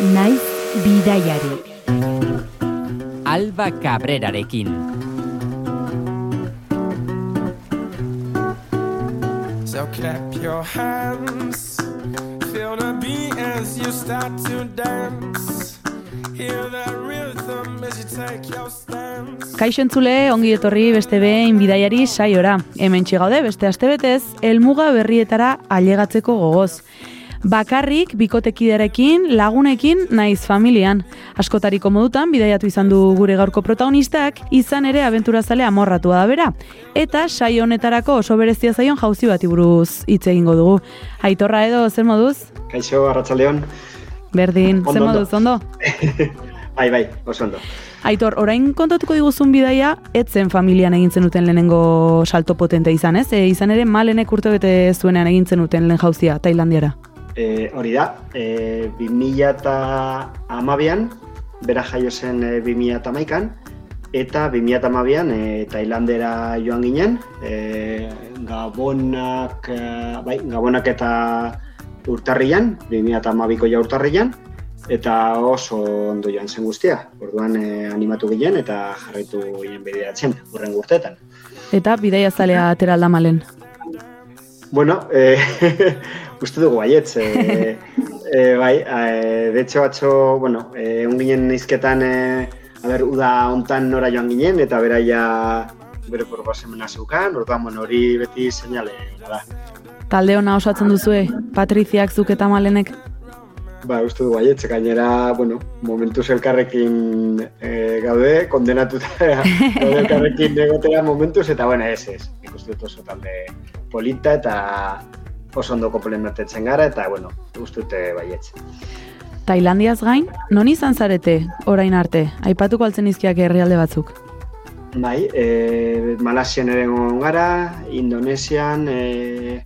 naiz bidaiari. Alba Cabrerarekin. So clap your hands, feel the beat as you start to dance. Hear that rhythm as you take your stance. Kaixo entzule, ongi etorri beste behin bidaiari saiora. Hemen gaude beste astebetez, helmuga berrietara ailegatzeko gogoz. Bakarrik, bikotekiderekin, lagunekin, naiz familian. Askotariko modutan, bidaiatu izan du gure gaurko protagonistak, izan ere abenturazale amorratua da bera. Eta saio honetarako oso berezia zaion jauzi bati buruz hitz egingo dugu. Aitorra edo, zer moduz? Kaixo, Arratsaldeon. Berdin, Ondo, zer moduz, ondo? bai, bai, oso ondo. Aitor, orain kontatuko diguzun bidaia, etzen familian egin zenuten lehenengo salto potente izan, ez? E, izan ere, malenek urte bete zuenean egin zenuten lehen jauzia, Tailandiara. E, hori da, e, 2000 eta amabian, bera jaio zen e, 2000 eta maikan, eta 2000 eta amabian e, Tailandera joan ginen, e, Gabonak, e, bai, Gabonak eta urtarrian, 2000 eta amabiko ja urtarrian, eta oso ondo joan zen guztia. Orduan e, animatu ginen eta jarraitu ginen bideatzen, urren urteetan. Eta bidaia zalea atera alda malen. Bueno, eh, uste dugu baietz. Eh, eh, bai, eh, de hecho, atzo, bueno, eh, onginen nizketan, eh, a ber, uda hontan nora joan ginen, eta beraia bere proposamena zeukan, orduan, bueno, hori beti seinale da. Talde ona osatzen duzue, Patriziak zuk eta malenek. Ba, uste dugu baietz, gainera, bueno, momentuz elkarrekin eh, gaude, kondenatuta gaude elkarrekin egotera momentuz, eta bueno, ez, ez, nik uste dut oso talde polita eta oso ondo komplementatzen gara, eta bueno, uste dute baietz. Tailandiaz gain, non izan zarete, orain arte, aipatuko altzen izkiak herrialde batzuk. Bai, e, Malasian ere egon gara, Indonesian, e,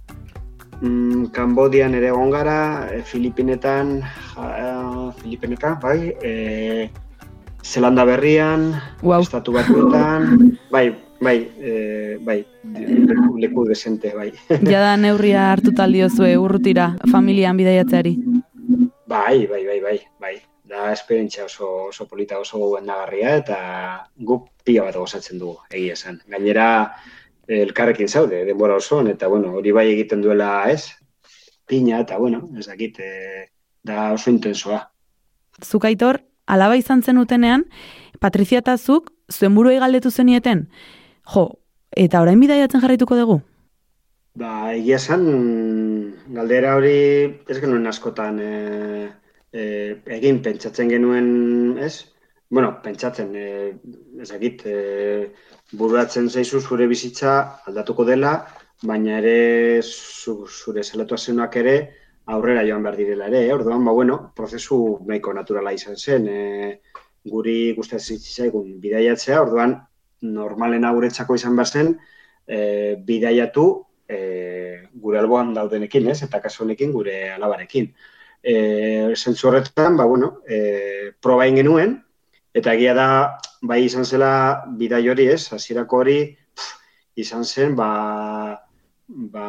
mm, Kambodian ere egon gara, e, Filipinetan, ja, Filipinetan, bai, e, Zelanda berrian, Guau. Estatu Batuetan, bai, bai, e, bai, leku, leku desente, bai. Jada neurria hartuta aldiozue urrutira, familian bidaiatzeari. Bai, bai, bai, bai, bai. Da esperientzia oso, oso polita, oso goendagarria eta guk pila bat gozatzen dugu, egia esan. Gainera, elkarrekin zaude, denbora osoan, eta bueno, hori bai egiten duela ez, pina, eta bueno, ez dakit, e, da oso intensoa. Zuk aitor, alaba izan zenutenean, Patrizia eta zuk, zuen buruei galdetu zenieten, jo, eta orain bidaiatzen jarraituko dugu? Ba, egia esan, galdera hori ez genuen askotan e, e, egin pentsatzen genuen, ez? Bueno, pentsatzen, e, ez dakit, e, bururatzen zaizu zure bizitza aldatuko dela, baina ere zu, zure zelatuazionak ere aurrera joan behar direla ere. Eh? Orduan, ba, bueno, prozesu nahiko naturala izan zen. E, guri gustatzen zitzaigun bidaiatzea, orduan, normalena guretzako izan behar zen, e, bidaiatu e, gure alboan daudenekin, ez? Eta kasu honekin gure alabarekin. E, zentzu horretan, ba, bueno, e, proba genuen, eta egia da, bai izan zela bidai hori, ez? Hasierako hori pff, izan zen, ba, ba,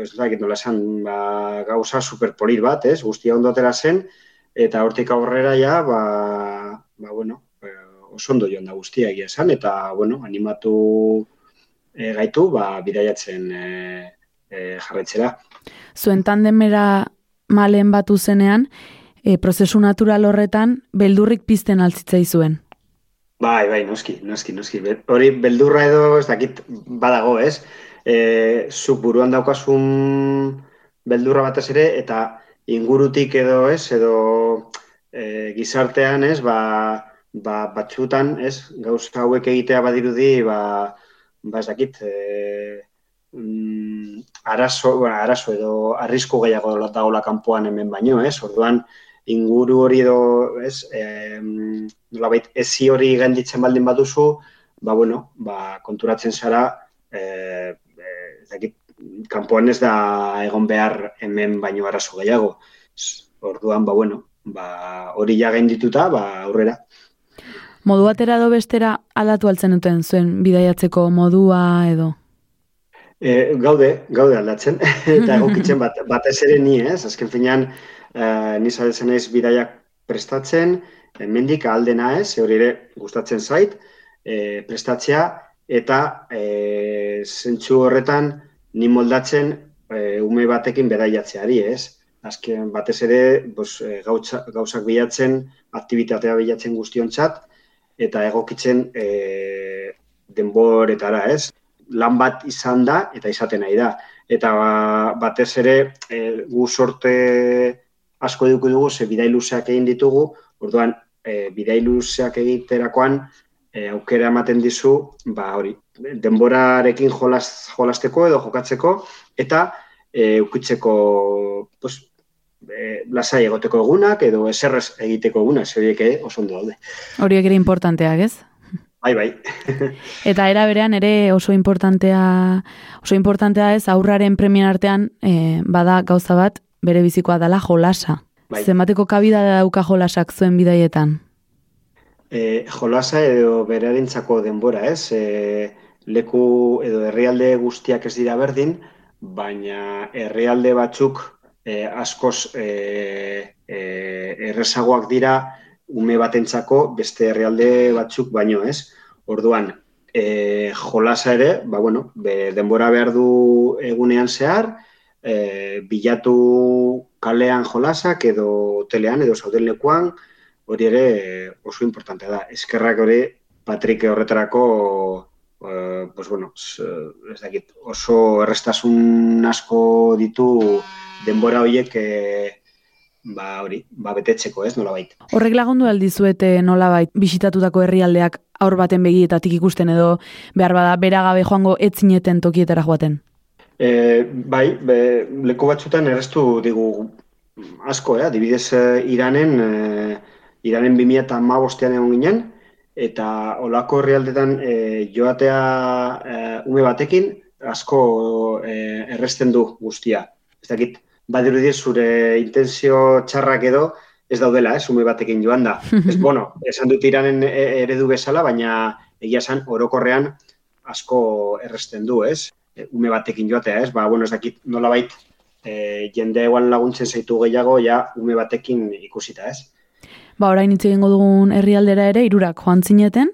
ez dakit nola esan, ba, gauza superpolit bat, ez? Guztia ondo atera zen, eta hortik aurrera ja, ba, ba bueno, oso ondo joan da guztia egia esan, eta, bueno, animatu e, gaitu, ba, bidaiatzen e, e, jarretzera. Zuen tandemera malen batu zenean, e, prozesu natural horretan, beldurrik pizten altzitzai zuen. Bai, bai, noski, noski, noski. Hori beldurra edo ez dakit badago, ez? E, zuk buruan daukasun beldurra batez ere, eta ingurutik edo, ez, edo e, gizartean, ez, ba, ba, batzutan, ez, gauza hauek egitea badirudi, ba, ba ez dakit, e, mm, arazo, bueno, arazo edo arrisku gehiago dagoela kanpoan hemen baino, ez? Orduan, inguru hori edo, ez, e, nolabait, ezi hori gainditzen baldin baduzu, ba, bueno, ba, konturatzen zara, e, e, ez dakit, kanpoan ez da egon behar hemen baino arazo gehiago. Orduan, ba, bueno, ba, hori ja gaindituta, ba, aurrera. Modu batera edo bestera aldatu altzen duten zuen bidaiatzeko modua edo. E, gaude, gaude aldatzen, eta egokitzen bat, batez ere ni, ez? Azken finean, e, ni zaretzen naiz bidaiak prestatzen, hemendik aldena ez, hori ere gustatzen zait, e, prestatzea, eta e, zentsu horretan ni moldatzen e, ume batekin bedaiatzeari, ez? Azken batez ere, bos, e, gautza, gauzak bilatzen, aktivitatea bilatzen guztiontzat, eta egokitzen e, denboretara, ez? Lan bat izan da, eta izaten nahi da. Eta ba, batez ere, e, gu sorte asko eduku dugu, ze bidai luzeak egin ditugu, orduan, e, bidai luzeak egiterakoan, e, aukera ematen dizu, ba hori, denborarekin jolas, jolasteko edo jokatzeko, eta e, ukitzeko, pues, e, lasai egoteko egunak, edo eserrez egiteko egunak, ze horiek ere oso ondo daude. Horiek ere importanteak, ez? Bai, bai. Eta era berean ere oso importantea, oso importantea ez aurraren premien artean e, bada gauza bat bere bizikoa dela jolasa. Bai. Zenbateko kabida dauka jolasak zuen bidaietan? E, jolasa edo berarentzako denbora, ez? E, leku edo herrialde guztiak ez dira berdin, baina herrialde batzuk e, askoz e, e, errezagoak dira ume batentzako beste herrialde batzuk baino, ez? Orduan, e, jolasa ere, ba, bueno, be, denbora behar du egunean zehar, e, bilatu kalean jolasak edo hotelean edo zauden lekuan, hori ere oso importantea da. Eskerrak hori, Patrik horretarako eh, pues bueno, ez dakit, oso errestasun asko ditu denbora horiek eh, ba hori, ba betetzeko, ez, nolabait. Horrek lagundu aldizuete nolabait bisitatutako herrialdeak aur baten begietatik ikusten edo behar bada beragabe joango etzineten tokietara joaten. E, bai, be, leku batzutan errestu digu asko, eh? adibidez eh, Iranen, eh, Iranen 2008an egon ginen, eta olako herrialdetan eh, joatea eh, ume batekin asko eh, erresten du guztia. Ez dakit, badirudi zure intenzio txarrak edo ez daudela, ez, ume batekin joan da. Ez, bueno, esan dut iranen e- eredu bezala, baina egia esan orokorrean asko erresten du, ez? E, Ume batekin joatea, ez? Ba, bueno, ez dakit nolabait e, jende eguan laguntzen zaitu gehiago, ja, ume batekin ikusita, ez? Ba, orain hitz egingo dugun herrialdera ere hirurak joan zineten,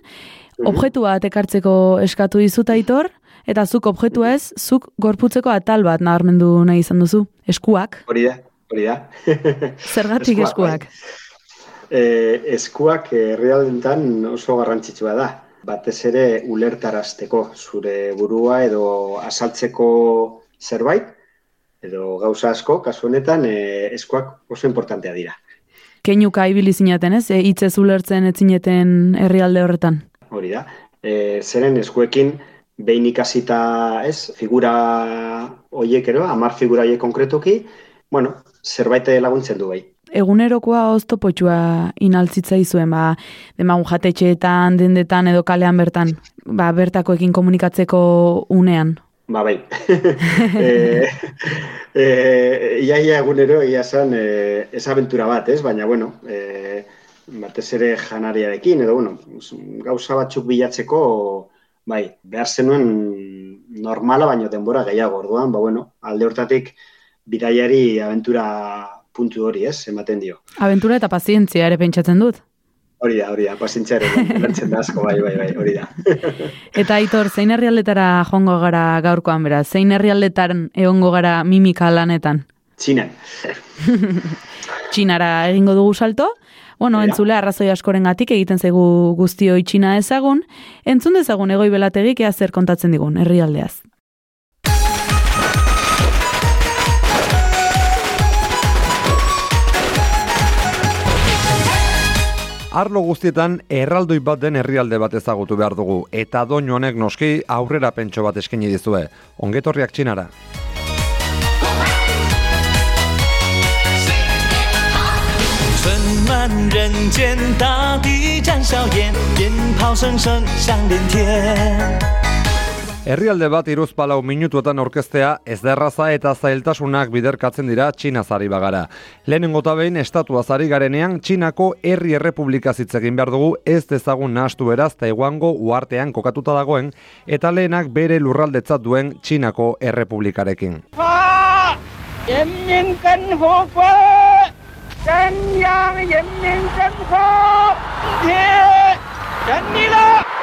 Mhm. objektu bat ekartzeko eskatu dizut aitor, eta zuk objektu ez, zuk gorputzeko atal bat nabarmendu nahi izan duzu, eskuak. Hori da, hori da. Zergatik eskuak? E, eskuak herrialdetan oso garrantzitsua da. Batez ere ulertarazteko zure burua edo azaltzeko zerbait, edo gauza asko, kasu honetan e, eskuak oso importantea dira. Keinuka ibili zinaten ez, e, hitzez ulertzen etzineten herrialde horretan. Hori da. E, zeren eskuekin behin ikasita, ez, figura hoiek ero, hamar figura hoiek konkretuki, bueno, zerbait laguntzen du bai. Egunerokoa oztopotxua inaltzitza izuen, ba, demagun jatetxeetan, dendetan edo kalean bertan, ba, bertakoekin komunikatzeko unean. Ba, bai. e, e, ia, ia egunero, ia esan, e, ez aventura bat, ez? Baina, bueno, e, batez ere janariarekin, edo, bueno, gauza batzuk bilatzeko, bai, behar zenuen normala, baino denbora gehiago, orduan, ba, bueno, alde hortatik, bidaiari aventura puntu hori, ez, ematen dio. Aventura eta pazientzia ere pentsatzen dut. Hori da, hori da, pazientziaren lantzen da asko, bai, bai, bai, hori da. Eta Aitor, zein herrialdetara joango gara gaurkoan bera? Zein herrialdetan egongo gara mimika lanetan? Txinan. Txinara egingo dugu salto? Bueno, entzule arrazoi askorengatik egiten zaigu guztioi Txina ezagun, entzun dezagun egoi belategik ea zer kontatzen digun herrialdeaz. Arlo guztietan erraldoi bat den herrialde bat ezagutu behar dugu, eta doinu honek noski aurrera pentso bat eskaini dizue. Ongetorriak txinara. 春满人间，大地展笑颜，鞭炮声声响连天。 Herrialde bat iruzpalau minutuetan orkestea ez da erraza eta zailtasunak biderkatzen dira Txinazari bagara. Lehenengo eta behin estatuazari garenean Txinako herri errepublika hitz egin behar dugu ez dezagun nahastu beraz Taiwango uartean kokatuta dagoen eta lehenak bere lurraldetzat duen Txinako errepublikarekin. 中央人民政府今天胜利了。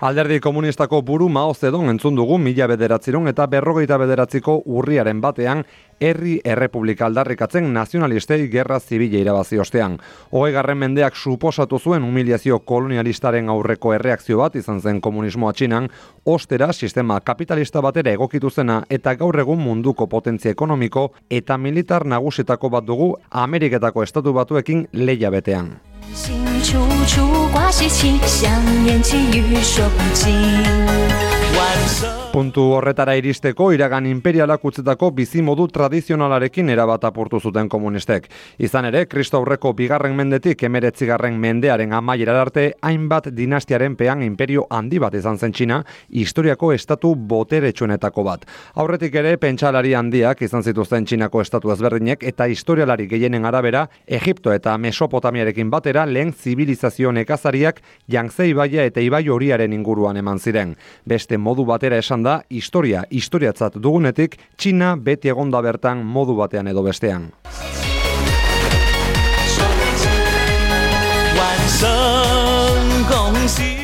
Alderdi komunistako buru Mao Zedong entzun dugu mila bederatziron eta berrogeita bederatziko urriaren batean herri errepublika aldarrikatzen nazionalistei gerra zibile irabazi ostean. Hogei mendeak suposatu zuen humiliazio kolonialistaren aurreko erreakzio bat izan zen komunismoa txinan, ostera sistema kapitalista batera egokitu zena eta gaur egun munduko potentzia ekonomiko eta militar nagusitako bat dugu Ameriketako estatu batuekin leia betean. 心处处挂喜气，香烟气欲说不尽。Puntu horretara iristeko iragan imperialak utzetako bizimodu tradizionalarekin erabat apurtu zuten komunistek. Izan ere, Kristo aurreko bigarren mendetik emeretzigarren mendearen amaiera arte, hainbat dinastiaren pean imperio handi bat izan zen Txina, historiako estatu boteretsuenetako bat. Aurretik ere, pentsalari handiak izan zituzten Txinako estatu ezberdinek eta historialari gehienen arabera, Egipto eta Mesopotamiarekin batera lehen zibilizazio nekazariak Yangtze ibaia eta ibai horiaren inguruan eman ziren. Beste modu batera esan da, historia historiatzat dugunetik, Txina beti egonda bertan modu batean edo bestean.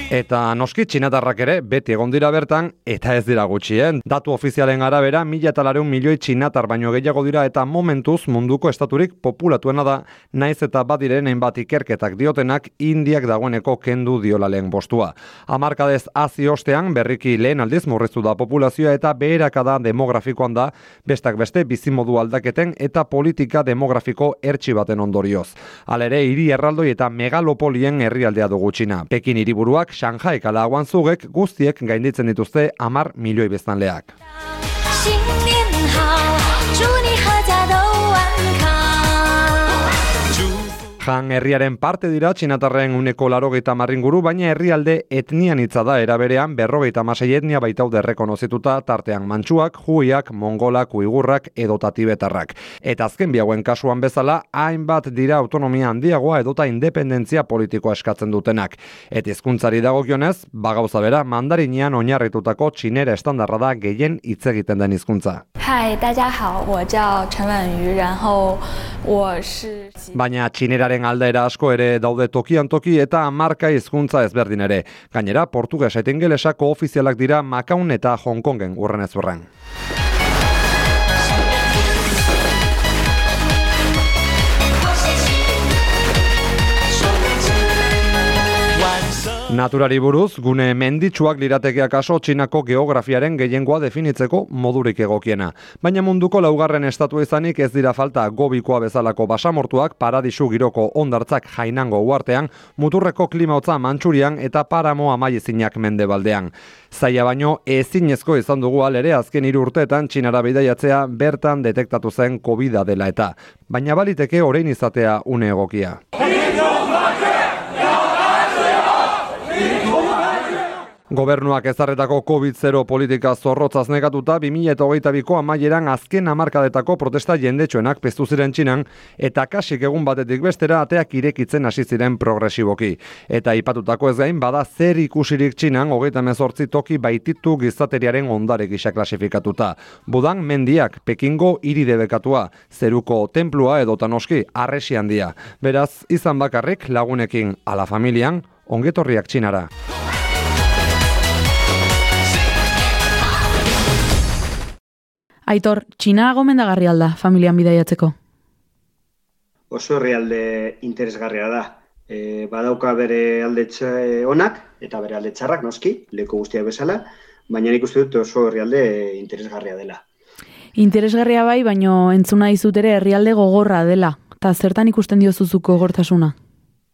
Eta noski txinatarrak ere beti egon dira bertan eta ez dira gutxien. Datu ofizialen arabera mila eta lareun milioi txinatar baino gehiago dira eta momentuz munduko estaturik populatuena da naiz eta badiren enbat ikerketak diotenak indiak dagoeneko kendu diola lehen bostua. Amarkadez azi ostean berriki lehen aldiz murriztu da populazioa eta beherakada demografikoan da bestak beste bizimodu aldaketen eta politika demografiko ertsi baten ondorioz. Alere hiri erraldoi eta megalopolien herrialdea dugu txina. Pekin hiriburuak Shanghai kala Guangzhouek guztiek gainditzen dituzte amar milioi beztanleak. Han herriaren parte dira txinatarren uneko larogeita marringuru, baina herrialde etnian hitza da eraberean berrogeita masei etnia baitaude rekonozituta tartean mantxuak, juiak, mongolak, uigurrak edota tibetarrak. Eta azken biauen kasuan bezala, hainbat dira autonomia handiagoa edota independentzia politikoa eskatzen dutenak. Eta hizkuntzari dagokionez, bagauza bera, mandarinean oinarritutako txinera estandarra da gehien hitz egiten den hizkuntza. 嗨，大家好，我叫陈婉瑜，然后我是。 Baina txineraren aldaera asko ere daude tokian toki eta marka hizkuntza ezberdin ere. Gainera, portuges eta ingelesako ofizialak dira Makaun eta Hong Kongen urren ez Naturari buruz, gune menditsuak liratekeak aso txinako geografiaren gehiengoa definitzeko modurik egokiena. Baina munduko laugarren estatu izanik ez dira falta gobikoa bezalako basamortuak paradisu giroko ondartzak jainango uartean, muturreko klimaotza mantxurian eta paramo amaiezinak mendebaldean. Zaila baino ezinezko izan dugu alere azken hiru urteetan txinara bidaiatzea bertan detektatu zen covid dela eta. Baina baliteke orain izatea une egokia. Gobernuak ezarretako COVID-0 politika zorrotzaz negatuta 2022ko amaieran azken hamarkadetako protesta jendetxoenak piztu ziren txinan eta kasik egun batetik bestera ateak irekitzen hasi ziren progresiboki. Eta ipatutako ez gain bada zer ikusirik txinan hogeita mezortzi toki baititu gizateriaren ondare gisa klasifikatuta. Budan mendiak Pekingo hiri debekatua, zeruko templua edota noski arresi handia. Beraz, izan bakarrik lagunekin ala familian, ongetorriak txinara. Aitor, Txina gomendagarri alda familian bidaiatzeko? Oso herrialde interesgarria da. E, badauka bere alde txe- onak eta bere alde txarrak noski, leku guztia bezala, baina nik uste dut oso herrialde interesgarria dela. Interesgarria bai, baino entzuna dizut ere herrialde gogorra dela. Ta zertan ikusten diozuzuko gogortasuna?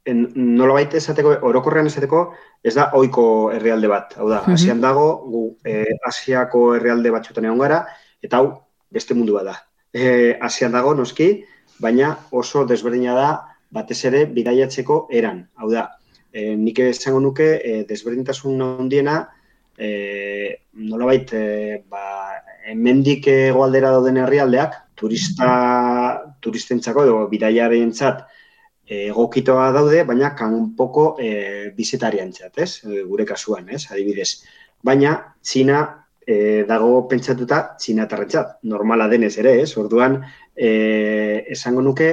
En, nolabait esateko, orokorrean esateko, ez da ohiko herrialde bat. Hau da, Mhm. Asian dago, gu e, Asiako herrialde batzuetan egon gara, eta hau beste mundu bat da. E, Asian dago, noski, baina oso desberdina da batez ere bidaiatzeko eran. Hau da, e, nik esango nuke e, desberdintasun handiena e, nolabait e, ba, hemendik hegoaldera dauden herrialdeak turista turistentzako edo bidaiarentzat egokitoa daude, baina kanpoko e, bizitariantzat, ez? Gure kasuan, ez? Adibidez. Baina Txina e, dago pentsatuta txinatarrentzat, normala denez ere, ez? Orduan, e, esango nuke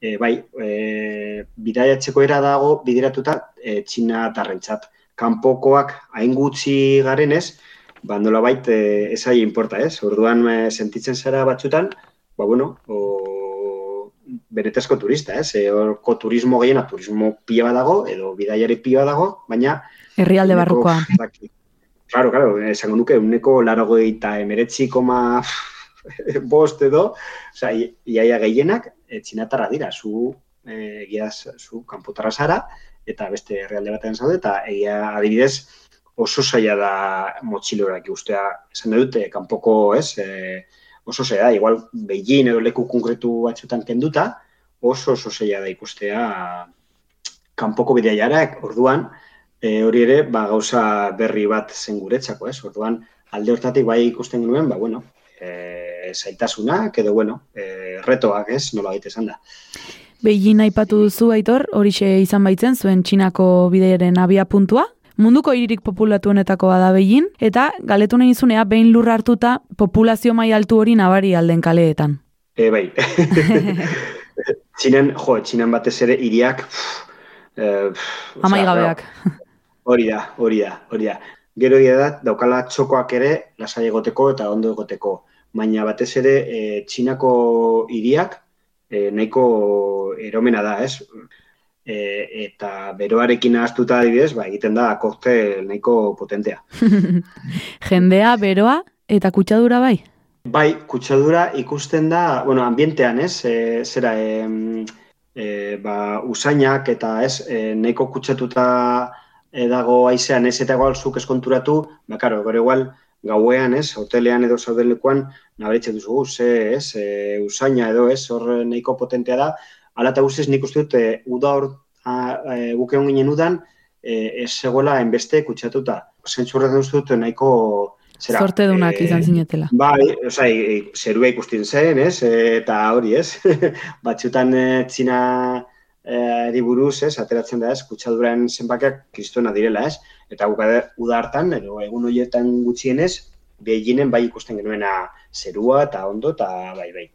e, bai, e, bidaiatzeko era dago bideratuta e, txina tarrentzat. Kanpokoak hain gutxi garenez, ba, nola bait, e, esai importa, ez? Orduan, e, sentitzen zara batzutan, ba, bueno, o, benetezko turista, ez? E, orko turismo gehiena, turismo pila dago, edo bidaiari pila dago, baina... Herrialde barrukoa. Claro, claro, esango nuke, uneko laro eta emeretzi koma bost edo, oza, iaia gehienak, e, txinatarra dira, zu, e, egiaz, zu kanpotarra zara, eta beste herrialde batean zaude, eta egia adibidez, oso zaila da motxilorak ikustea, esan dute, kanpoko, ez, e, oso zaila da, igual Beijing edo leku konkretu batzutan kenduta, oso oso zaila da ikustea kanpoko bidaiarak, orduan, e, hori ere, ba, gauza berri bat zen guretzako, ez? Orduan, alde hortatik bai ikusten genuen, ba, bueno, e, zaitasunak, edo, bueno, e, retoak, ez? Nola gaite esan da. Beijing aipatu duzu, Aitor, horixe izan baitzen zuen Txinako bideiaren abia puntua. Munduko hiririk populatuenetako bada Beijing, eta galetu nahi izunea behin lurra hartuta populazio mai altu hori nabari alden kaleetan. E, bai. Txinan, jo, txinan batez ere hiriak, e, osea, Amaigabeak. Hori da, hori da, hori da. Gero egia da, daukala txokoak ere lasai egoteko eta ondo egoteko. Baina batez ere e, Txinako hiriak e, nahiko eromena da, ez? E, eta beroarekin ahaztuta adibidez, ba, egiten da koktel nahiko potentea. Jendea, beroa eta kutsadura bai. Bai, kutsadura ikusten da, bueno, ambientean, ez? E, zera, e, e, ba, usainak eta ez, e, nahiko kutsatuta e, dago aizean ez eta igual zuk eskonturatu, ba, karo, gero igual gauean, ez, hotelean edo zaudelekuan, nabaritze duzu, ze, ez, e, usaina edo, ez, hor nahiko potentea da, ala eta guztiz nik uste dut, e, uda hor, a, e, guk egon ginen udan, e, ez zegoela enbeste kutsatuta. Zentzurretan uste dut nahiko, zera, Zortedunak e, izan zinetela. Bai, osea, e, zerua ikusten zen, ez? Eta hori, ez? Batzutan e, txina eri buruz, ez? Ateratzen da, ez? Kutsaduran zenbakiak kristona direla, ez? Eta guk ade- uda hartan, edo egun horietan gutxienez, Beijingen bai ikusten genuena zerua eta ondo, eta bai, bai.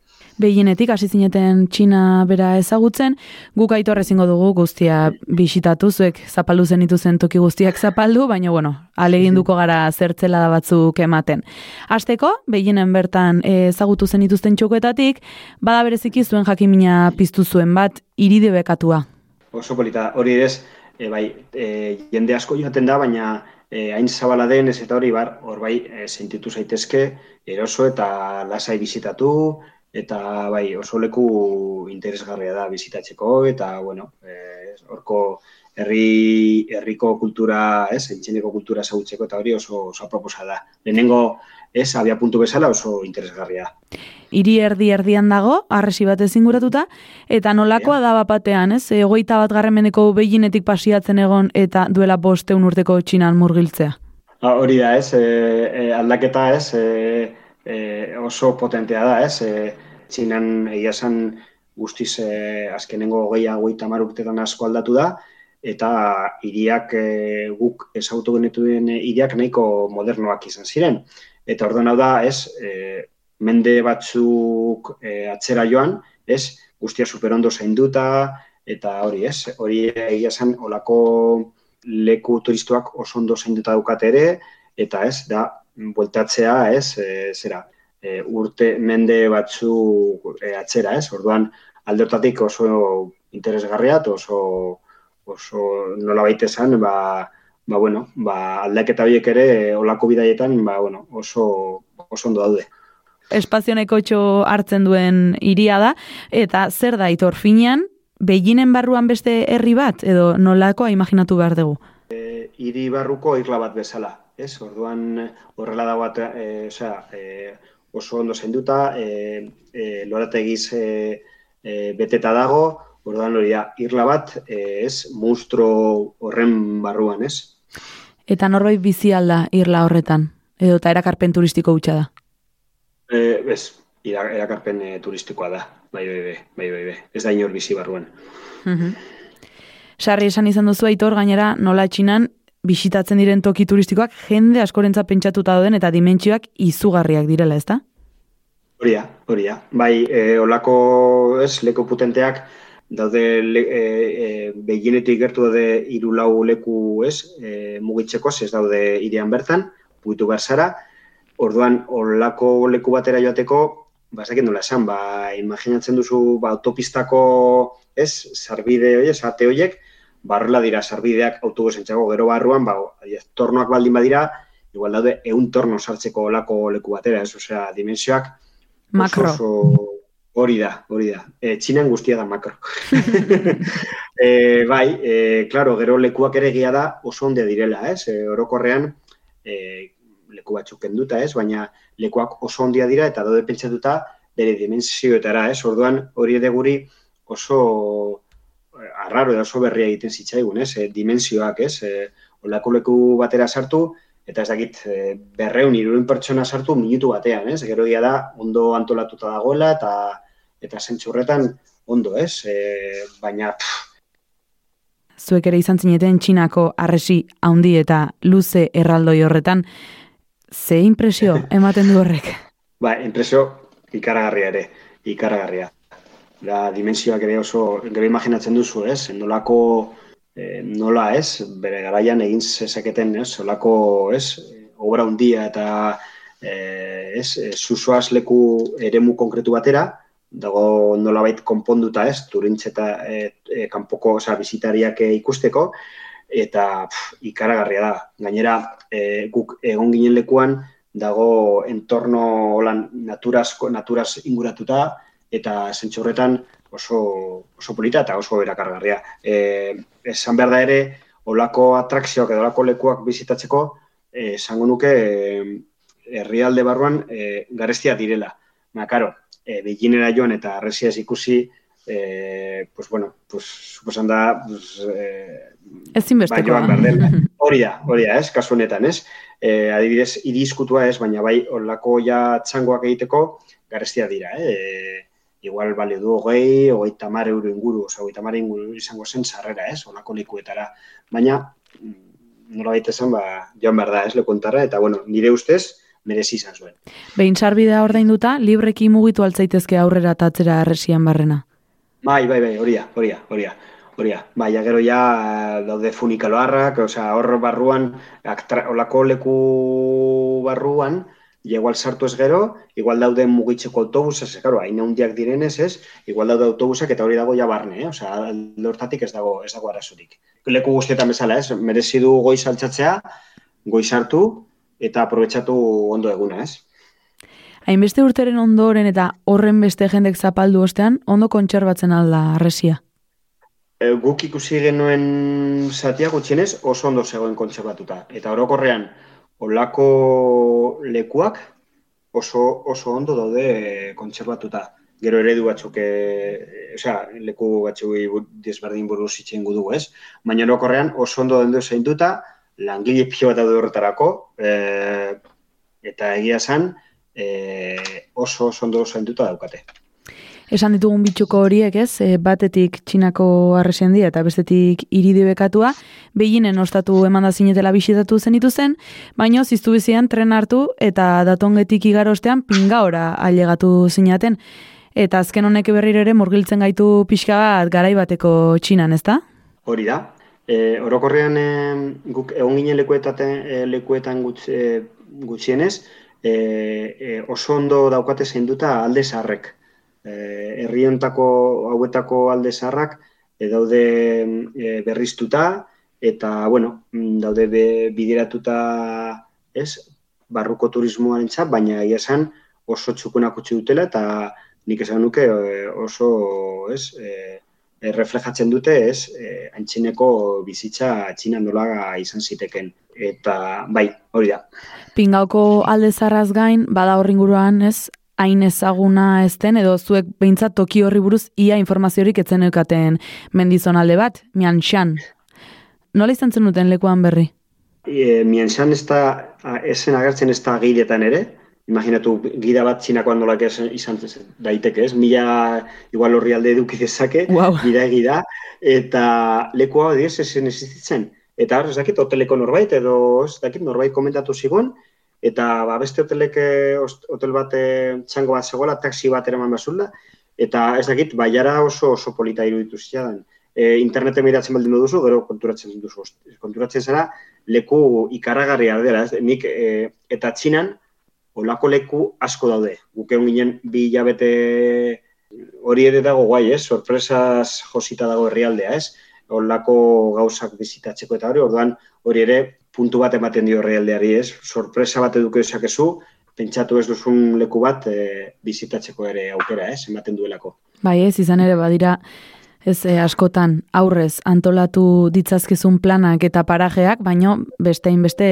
Beginetik hasi zineten Txina bera ezagutzen, guk aitor ezingo dugu guztia bisitatu, zuek zapaldu zenituzen toki guztiak zapaldu, baina bueno, aleginduko gara zertzela da batzuk ematen. Hasteko, beginen bertan ezagutu zenituzten txokoetatik, bada bereziki zuen jakimina piztu zuen bat, iride bekatua. Oso polita, hori ez, e, bai, e, jende asko joaten da, baina e, hain zabala den ez eta hori bar, hor bai, e, sentitu zaitezke, eroso eta lasai bizitatu, eta bai, oso leku interesgarria da bizitatzeko, eta, bueno, e, horko herri, herriko kultura, ez, entxeneko kultura ezagutzeko, eta hori oso, oso aproposa da. Lehenengo, ez, abia puntu bezala oso interesgarria. Hiri erdi erdian dago, arresi bat ezinguratuta, eta nolakoa da bapatean, ez? Egoita bat garremeneko beginetik pasiatzen egon eta duela bosteun urteko txinan murgiltzea. Ha, hori da, ez, e, e, aldaketa, ez, e, e, oso potentea da, ez, e, txinan egia esan guztiz e, azkenengo geia hogeita hamar urtetan asko aldatu da, eta hiriak e, guk ezagutu genituen hiriak nahiko modernoak izan ziren. Eta orduan da, ez, e, mende batzuk e, atzera joan, ez, guztia superondo zainduta, eta hori, ez, hori egia esan olako leku turistuak oso ondo zainduta daukate ere, eta ez, da, bueltatzea, ez, e, zera, e, urte mende batzuk e, atzera, ez, orduan alde hortatik oso interesgarria, oso, oso nola baita esan, ba, ba, bueno, ba, aldaketa horiek ere e, olako bidaietan, ba, bueno, oso, oso ondo daude. Espazio nahikotxo hartzen duen hiria da, eta zer da itor finean, beginen barruan beste herri bat, edo nolakoa imaginatu behar dugu? hiri barruko isla bat bezala, ez? Orduan horrela dago e, osea, e, oso ondo zainduta, e, e, lorategiz e, e, beteta dago, orduan hori da, irla bat, e, ez, monstro horren barruan, ez? Eta norbait bizi alda irla horretan, edo eta erakarpen turistiko hutsa da. E, ez, erakarpen e, turistikoa da, bai, bai, bai, bai, bai, bai. ez da inor bizi barruan. Sarri esan izan duzu aitor gainera nola txinan bisitatzen diren toki turistikoak jende askorentza pentsatuta dauden eta dimentsioak izugarriak direla, ezta? Hori da. Bai, e, olako, ez, leko potenteak, daude le, e, e, beginetik gertu daude hiru lau leku ez, e, mugitzeko, ez daude irean bertan, mugitu behar orduan olako leku batera joateko, ba, ez dakit nola esan, ba, imaginatzen duzu, ba, autopistako, ez, sarbide hori, ate horiek, barrela dira sarbideak autobusentxako gero barruan, ba, tornoak baldin badira, igual daude eun torno sartzeko olako leku batera, ez, osea, dimensioak Makro. oso, oso hori da, hori da. E, txinan guztia da makro. e, bai, e, claro, gero lekuak ere egia da oso onde direla, ez? E, orokorrean, e, leku batzuk kenduta, ez? Baina lekuak oso ondia dira eta daude pentsatuta bere dimensioetara, ez? Orduan hori ere guri oso arraro edo oso berria egiten zitzaigun, ez? E, dimensioak, ez? E, olako leku batera sartu, eta ez dakit e, berreun, iruen pertsona sartu minutu batean, ez? Gero da, ondo antolatuta dagoela, eta eta zentzurretan ondo, ez? E, baina, pff, Zuek ere izan zineten txinako arresi handi eta luze erraldoi horretan, ze impresio ematen du horrek? ba, impresio ikaragarria ere, ikaragarria. Da, dimensioak ere oso, gero imaginatzen duzu, ez? Nolako, eh, nola, ez? Bere garaian egin zezaketen, ez? Olako, ez? Obra hundia eta, eh, ez? Eh, Zuzoaz leku eremu konkretu batera, dago nolabait konponduta, ez? Turintze eta e, e, kanpoko, osea, bizitariak e, ikusteko, eta pff, ikaragarria da. Gainera, e, guk egon ginen lekuan, dago entorno holan naturazko, naturaz inguratuta, eta zentsu horretan oso, oso polita eta oso erakargarria. E, esan behar da ere, olako atrakzioak edo olako lekuak bizitatzeko, eh, esango nuke e, herrialde barruan e, garestia direla. Na, karo, e, beginera joan eta arresiaz ikusi, e, pues bueno, pues, suposan da, pues, e, Ezinbestekoa. Bai, joan behar dela. Hori da, hori da, ez, kasu honetan, ez? E, adibidez, irizkutua ez, baina bai, olako ja txangoak egiteko, garestia dira, eh? Igual balio du hogei, hogei tamar euro inguru, oza, hogei tamar inguru izango zen sarrera, ez, olako likuetara. Baina, mm, nola baita esan, ba, joan behar da, ez, lekuntara, eta, bueno, nire ustez, merezi izan zuen. Behin sarbidea ordainduta, libreki mugitu altzaitezke aurrera eta atzera arresian barrena. Bai, bai, bai, horia, horia, horia. Horia, bai, gero ja daude funikaloarrak, osea, hor barruan, aktra, olako leku barruan, igual sartu ez gero, igual daude mugitzeko autobusa, ez, karo, hain handiak direnez, ez, igual daude autobusak eta hori dago ja barne, eh? osea, alde hortatik ez dago, ez dago arazorik. Leku guztietan bezala, ez, merezi du goiz altxatzea, goiz hartu, eta aprobetsatu ondo eguna, ez? Hainbeste urteren ondoren eta horren beste jendek zapaldu ostean, ondo kontserbatzen alda arresia. E, guk ikusi genuen zatia gutxienez oso ondo zegoen kontserbatuta. Eta orokorrean, olako lekuak oso, oso ondo daude eh, kontserbatuta. Gero eredu batzuk, e, osea, leku batzuk desberdin buruz itxen dugu, ez? Baina orokorrean oso ondo dendo zeinduta, langile pio bat daude horretarako, e, eta egia esan, e, oso oso ondo zainduta daukate. Esan ditugun bitxuko horiek, ez? E, batetik txinako arresendia eta bestetik iridi bekatua, behinen ostatu emanda zinetela bisitatu zenitu zen, baino ziztu bizian tren hartu eta datongetik igarostean pingaora ailegatu zinaten. Eta azken honek berriro ere murgiltzen gaitu pixka bat garai bateko txinan, ezta? Hori da. E, orokorrean e, guk egon ginen lekuetan, e, lekuetan gutx, e, gutxienez, e, e, oso ondo daukate zeinduta alde zaharrek. E, herri hontako hauetako alde zaharrak e, daude e, berriztuta eta bueno, mm, daude be, bideratuta, ez, barruko turismoaren txap, baina egia esan oso txukunak utzi dutela eta nik esan nuke oso, ez, e, reflejatzen dute, ez, e, antxineko bizitza txinan nola izan ziteken. Eta, bai, hori da. Pingauko alde zarraz gain, bada horri inguruan, ez, hain ezaguna ezten, edo zuek behintzat toki horri buruz ia informaziorik etzen eukaten mendizon alde bat, mian xan. Nola izan zen duten lekuan berri? E, Miensan ez da, esen agertzen ez da giletan ere, imaginatu gida bat txinakoan nolak ez, izan daiteke, ez? Mila igual horri alde eduki dezake, Wow. gida egida, eta lekua hori ez esen existitzen. Eta hor, ez dakit, hoteleko norbait, edo ez dakit, norbait komentatu zigun, eta ba, beste hotelek, eh, hotel bat eh, txango bat zegoela, taxi bat eraman bazula, eta ez dakit, baiara oso oso polita iruditu zidan. E, interneten miratzen baldin duzu, gero konturatzen duzu. Konturatzen zara, leku ikaragarria dela, ez? Nik, e, eta txinan, olako leku asko daude. Guk egon ginen bi hilabete hori ere dago guai, ez? Sorpresaz josita dago herrialdea, ez? Olako gauzak bizitatzeko eta hori, orduan hori ere puntu bat ematen dio herrialdeari, ez? Sorpresa bat eduke dezakezu, pentsatu ez duzun leku bat e, bizitatzeko ere aukera, ez? Ematen duelako. Bai, ez izan ere badira ez eh, askotan aurrez antolatu ditzazkezun planak eta parajeak, baino bestein beste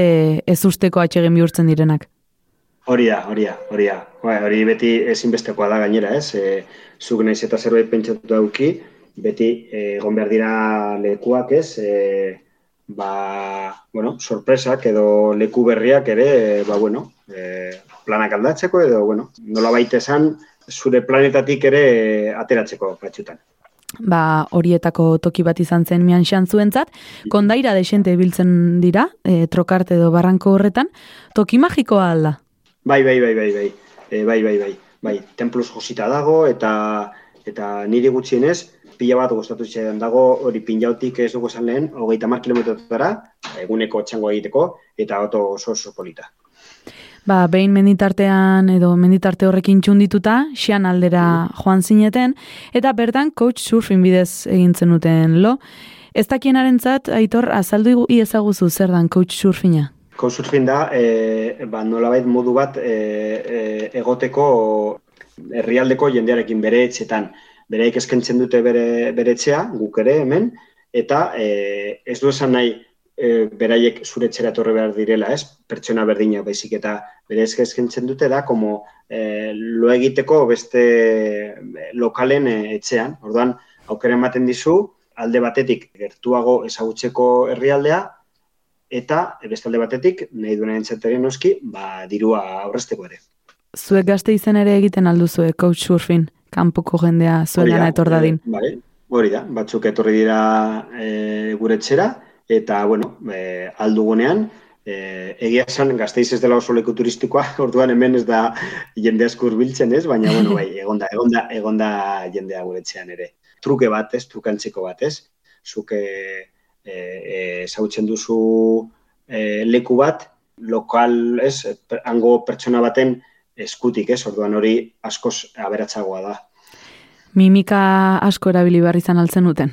ez usteko atxegin bihurtzen direnak. Hori da, hori da, hori da. Bai, hori beti ezinbestekoa da gainera, ez? E, zuk naiz eta zerbait pentsatu dauki, beti e, egon behar dira lekuak, ez? E, ba, bueno, sorpresak edo leku berriak ere, ba, bueno, e, planak aldatzeko edo, bueno, nola baita esan, zure planetatik ere e, ateratzeko batxutan. Ba, horietako toki bat izan zen mian xantzuentzat, kondaira desente biltzen dira, e, trokarte edo barranko horretan, toki magikoa alda? Bai, bai, bai, bai, bai, e, bai, bai, bai, bai, templuz josita dago, eta eta niri gutxienez, pila bat gustatu zitzen dago, hori pinjautik ez dugu esan lehen, hogeita mar kilometrotara, eguneko txango egiteko, eta oto oso oso polita. Ba, behin menditartean edo menditarte horrekin txundituta, xian aldera joan zineten, eta bertan coach surfing bidez egin zenuten lo. Ez dakienaren aitor, azaldu iezaguzu zer dan coach surfinga? Coach surfing da, e, ba, nolabait modu bat e, e, egoteko herrialdeko jendearekin bere etxetan. Bereik eskentzen dute bere, bere etxea, guk ere hemen, eta e, ez du esan nahi e, beraiek zure etxera etorri behar direla, ez? Pertsona berdina baizik eta bere eskentzen dute da, como e, lo egiteko beste lokalen e, etxean. Orduan, aukera ematen dizu, alde batetik gertuago ezagutzeko herrialdea, eta beste alde batetik, nahi duen entzateren noski, ba, dirua aurrezteko ere. Zuek gazte izen ere egiten alduzue coach surfing, kanpoko jendea zuen gana etor dadin. e, bai, hori da, batzuk etorri dira e, gure etxera, eta, bueno, e, aldugunean, e, egia esan gazteiz ez dela oso leku turistikoa, orduan hemen ez da jende asko hurbiltzen ez, baina, bueno, bai, egonda, egonda, egonda jendea gure etxean ere. Truke bat ez, trukantzeko bat ez, zuke e, e, zautzen duzu e, leku bat, lokal, ez, hango pertsona baten eskutik, ez, orduan hori askoz aberatsagoa da. Mimika asko erabili behar izan altzen duten.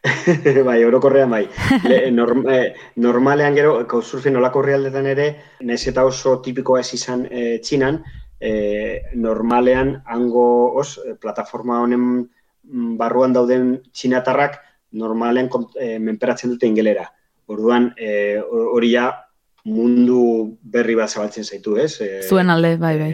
bai, orokorrean bai. Le, norm, eh, normalean gero, couchsurfing olako herrialdetan ere, naiz eta oso tipikoa ez izan eh, txinan, eh, normalean hango os, eh, plataforma honen mm, barruan dauden txinatarrak normalean kont- eh, menperatzen dute ingelera. Orduan, eh, hori ja mundu berri bat zabaltzen zaitu, ez? Eh, Zuen alde, bai, bai.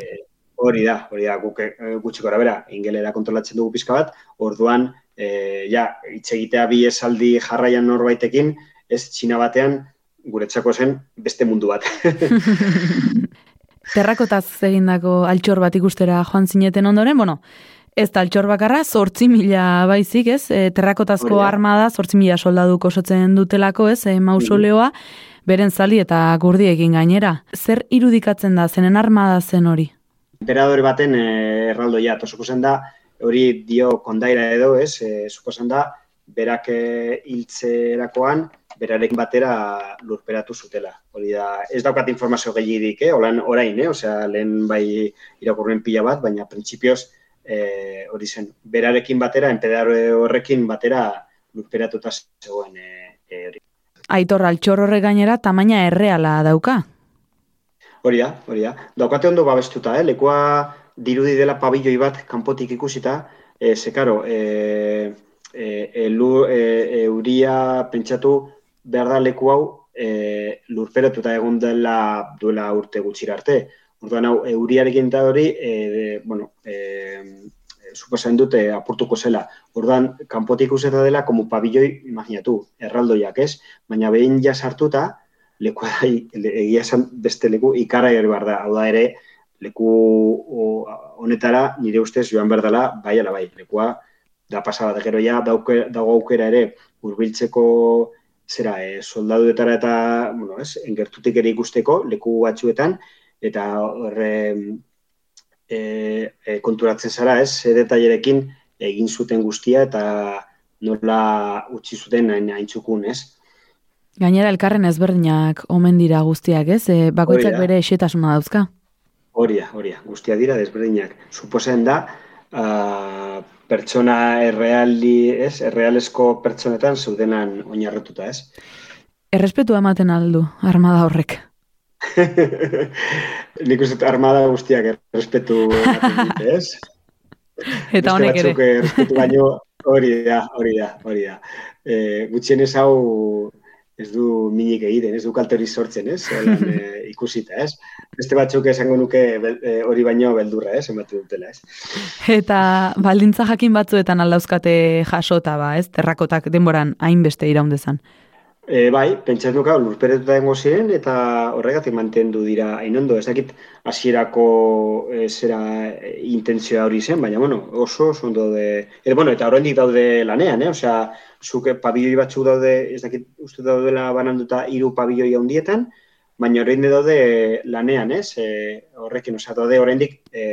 Hori da, hori da, guk eh, gutxi gora bera, ingelera kontrolatzen dugu pizka bat, orduan, e, ja, hitz egitea bi esaldi jarraian norbaitekin, ez txina batean, guretzako zen beste mundu bat. Terrakotaz egindako altxor bat ikustera joan zineten ondoren, bueno, ez da altxor bakarra, zortzi mila baizik, ez? E, terrakotazko armada, zortzi mila soldaduk osatzen dutelako, ez? E, mausoleoa, beren zaldi eta gurdiekin gainera. Zer irudikatzen da, zenen armada zen hori? Emperadore baten e, erraldoia, eta suposen da, hori dio kondaira edo, ez, e, suposen da, berak e, hiltzerakoan, berarekin batera lurperatu zutela. Hori da, ez daukat informazio gehiagirik, eh? Olan, orain, eh? Osea, lehen bai irakurren pila bat, baina printzipioz eh, hori zen, berarekin batera, enpedare horrekin batera lurperatuta zegoen eh, eh, hori. Aitor, altxor horre gainera tamaina erreala dauka. Hori da, hori da. Daukate ondo babestuta, eh? Lekua dirudi dela pabilloi bat kanpotik ikusita, e, ze karo, e, e, elu, e, euria pentsatu behar da leku hau e, lurperatuta egon dela duela urte gutxira arte. Orduan hau, euriarekin eta hori, e, de, bueno, e, suposatzen dute apurtuko zela. Orduan, kanpotik ikusita dela, komu pabilloi, imaginatu, erraldoiak ez, baina behin ja sartuta, leku egia esan beste leku ikara ere behar da. Hau da ere, leku honetara nire ustez joan behar dela, bai ala bai. Lekua da pasada da gero ja dago aukera ere hurbiltzeko zera, e, soldaduetara eta, bueno, ez, engertutik ere ikusteko leku batzuetan, eta horre e, e, konturatzen zara, ez, ze detailerekin egin zuten guztia eta nola utzi zuten hain aintzukun, ez? Gainera elkarren ezberdinak omen dira guztiak, ez? E, bakoitzak bere esetasuna dauzka. Horia, horia, guztia dira desberdinak. Suposen da, uh, pertsona erreali, ez, errealesko pertsonetan zeudenan oinarretuta, ez? Errespetua ematen aldu armada horrek. Nik uste armada guztiak errespetu ez? Eta honek Beste ere. batzuk errespetu baino hori da, hori da, hori da. E, gutxienez hau ez du minik egiten, ez du kalte hori sortzen, ez? Holan, e, ikusita, ez? Beste batzuk esango nuke bel- e, hori baino beldurra, ez? Ematen dutela, ez? Eta baldintza jakin batzuetan aldauzkate jasota ba, ez? Terrakotak denboran hainbeste iraundezan. E, bai, pentsatu nuka, lurperetuta dengo ziren, eta horregatik mantendu dira hain ondo. Ez dakit hasierako e, zera e, intentzioa hori zen, baina, bueno, oso, oso ondo de... E, bueno, eta oraindik daude lanean, eh? Osea, zuke pabiloi batzuk daude, ez dakit, uste daudela bananduta hiru pabiloi handietan, baina oraindik daude lanean, ez? E, horrekin, osea, daude oraindik e,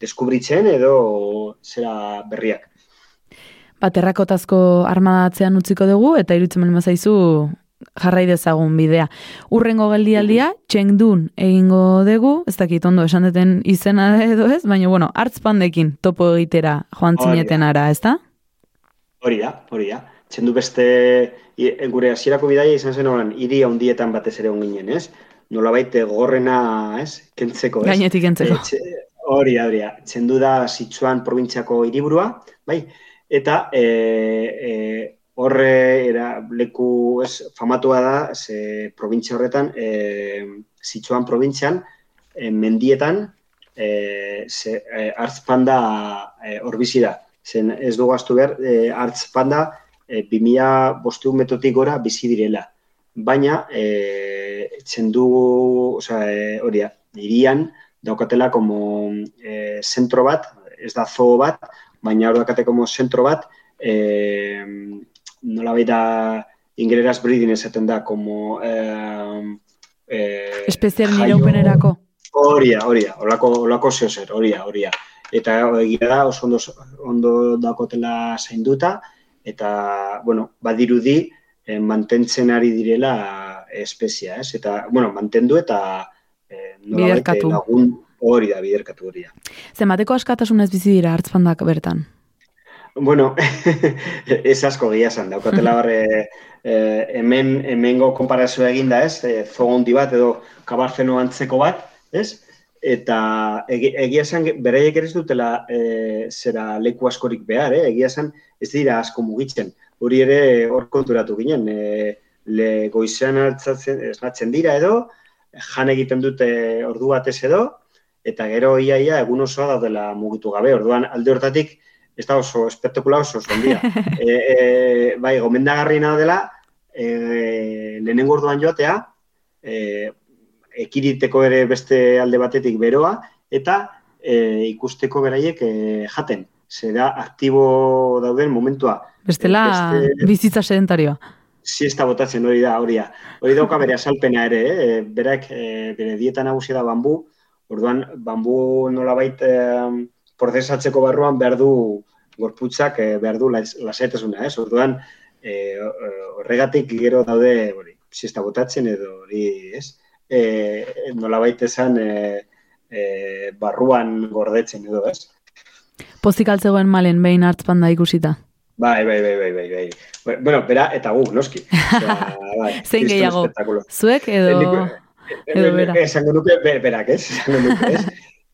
deskubritzen edo zera berriak. Ba, terrakotazko armada atzean utziko dugu, eta irutzen bali mazaizu jarrai dezagun bidea. Urrengo geldialdia, Chengdun egingo dugu, ez dakit ondo esan deten izena edo ez, baina bueno, hartzpandekin topo egitera joan zineten ara, ez da? Hori da, hori da. Txendu beste, gure hasierako bidaia izan zen horan, hiri handietan batez ere onginen, ez? Nolabait gorrena, ez? Kentzeko, ez? Gainetik entzeko. E, txe- hori da, hori da. Txendu da Sichuan probintziako hiriburua, bai? Eta e, e, horre era, leku ez, famatua da, ze probintzia horretan, e, Sichuan probintzian, e, mendietan, e, ze, e, hartzpanda e, hor bizi da. Zen ez dugu astu behar, e, hartzpanda e, 2000 bosteun metotik gora bizi direla. Baina, e, txendu, osea, e, hori da, irian, daukatela como e, zentro bat, ez da zoo bat, baina hor daukate como zentro bat, e, nola baita ingeleraz breeding esaten da, como... E, e, Espeziaren jaio- iraupenerako. Horia, horia, olako, olako zeo zer, horia, horia. Eta egia da oso ondo, ondo dakotela zainduta, eta, bueno, badirudi eh, mantentzen ari direla espezia, ez? Eta, bueno, mantendu eta eh, nolabait, Biderkatu. lagun hori da, biderkatu hori da. Zenbateko askatasunez bizi dira hartzpandak bertan. Bueno, ez asko gila esan, daukatela barre eh, hemen, hemengo konparazioa eginda, ez? E, zogondi bat edo kabarzeno antzeko bat, ez? Eta egi- egia esan, beraiek ere ez dutela e, zera leku askorik behar, eh? egia esan ez dira asko mugitzen. Hori ere hor konturatu ginen, e, le goizean esnatzen dira edo, jan egiten dute ordu batez edo, eta gero iaia egun osoa daudela mugitu gabe. Orduan alde hortatik ez da oso espektakula oso oso e, e, bai, gomendagarriena dela, e, lehenengo orduan joatea, e, ekiriteko ere beste alde batetik beroa, eta e, ikusteko beraiek e, jaten. Zera aktibo dauden momentua. Bestela, Beste- bizitza sedentarioa. siesta botatzen hori da, hori da. Hori dauka bere azalpena ere, eh? berak e, bere dieta nagusia da bambu, orduan bambu nolabait e, prozesatzeko barruan behar du gorputzak e, behar du las- lasaitasuna, ez? Orduan e, horregatik gero daude hori, siesta botatzen edo hori, ez? E, nolabait esan e, e, barruan gordetzen edo, ez? Pozik altzegoen malen behin hartzpanda ikusita. Bai, bai, bai, bai, bai, bai. Bueno, bera eta guk, noski. Osea, bai, Zein gehiago? Zuek edo... Nik- edo bera. Esango nuke be- berak, ez? Esango nuke, ez?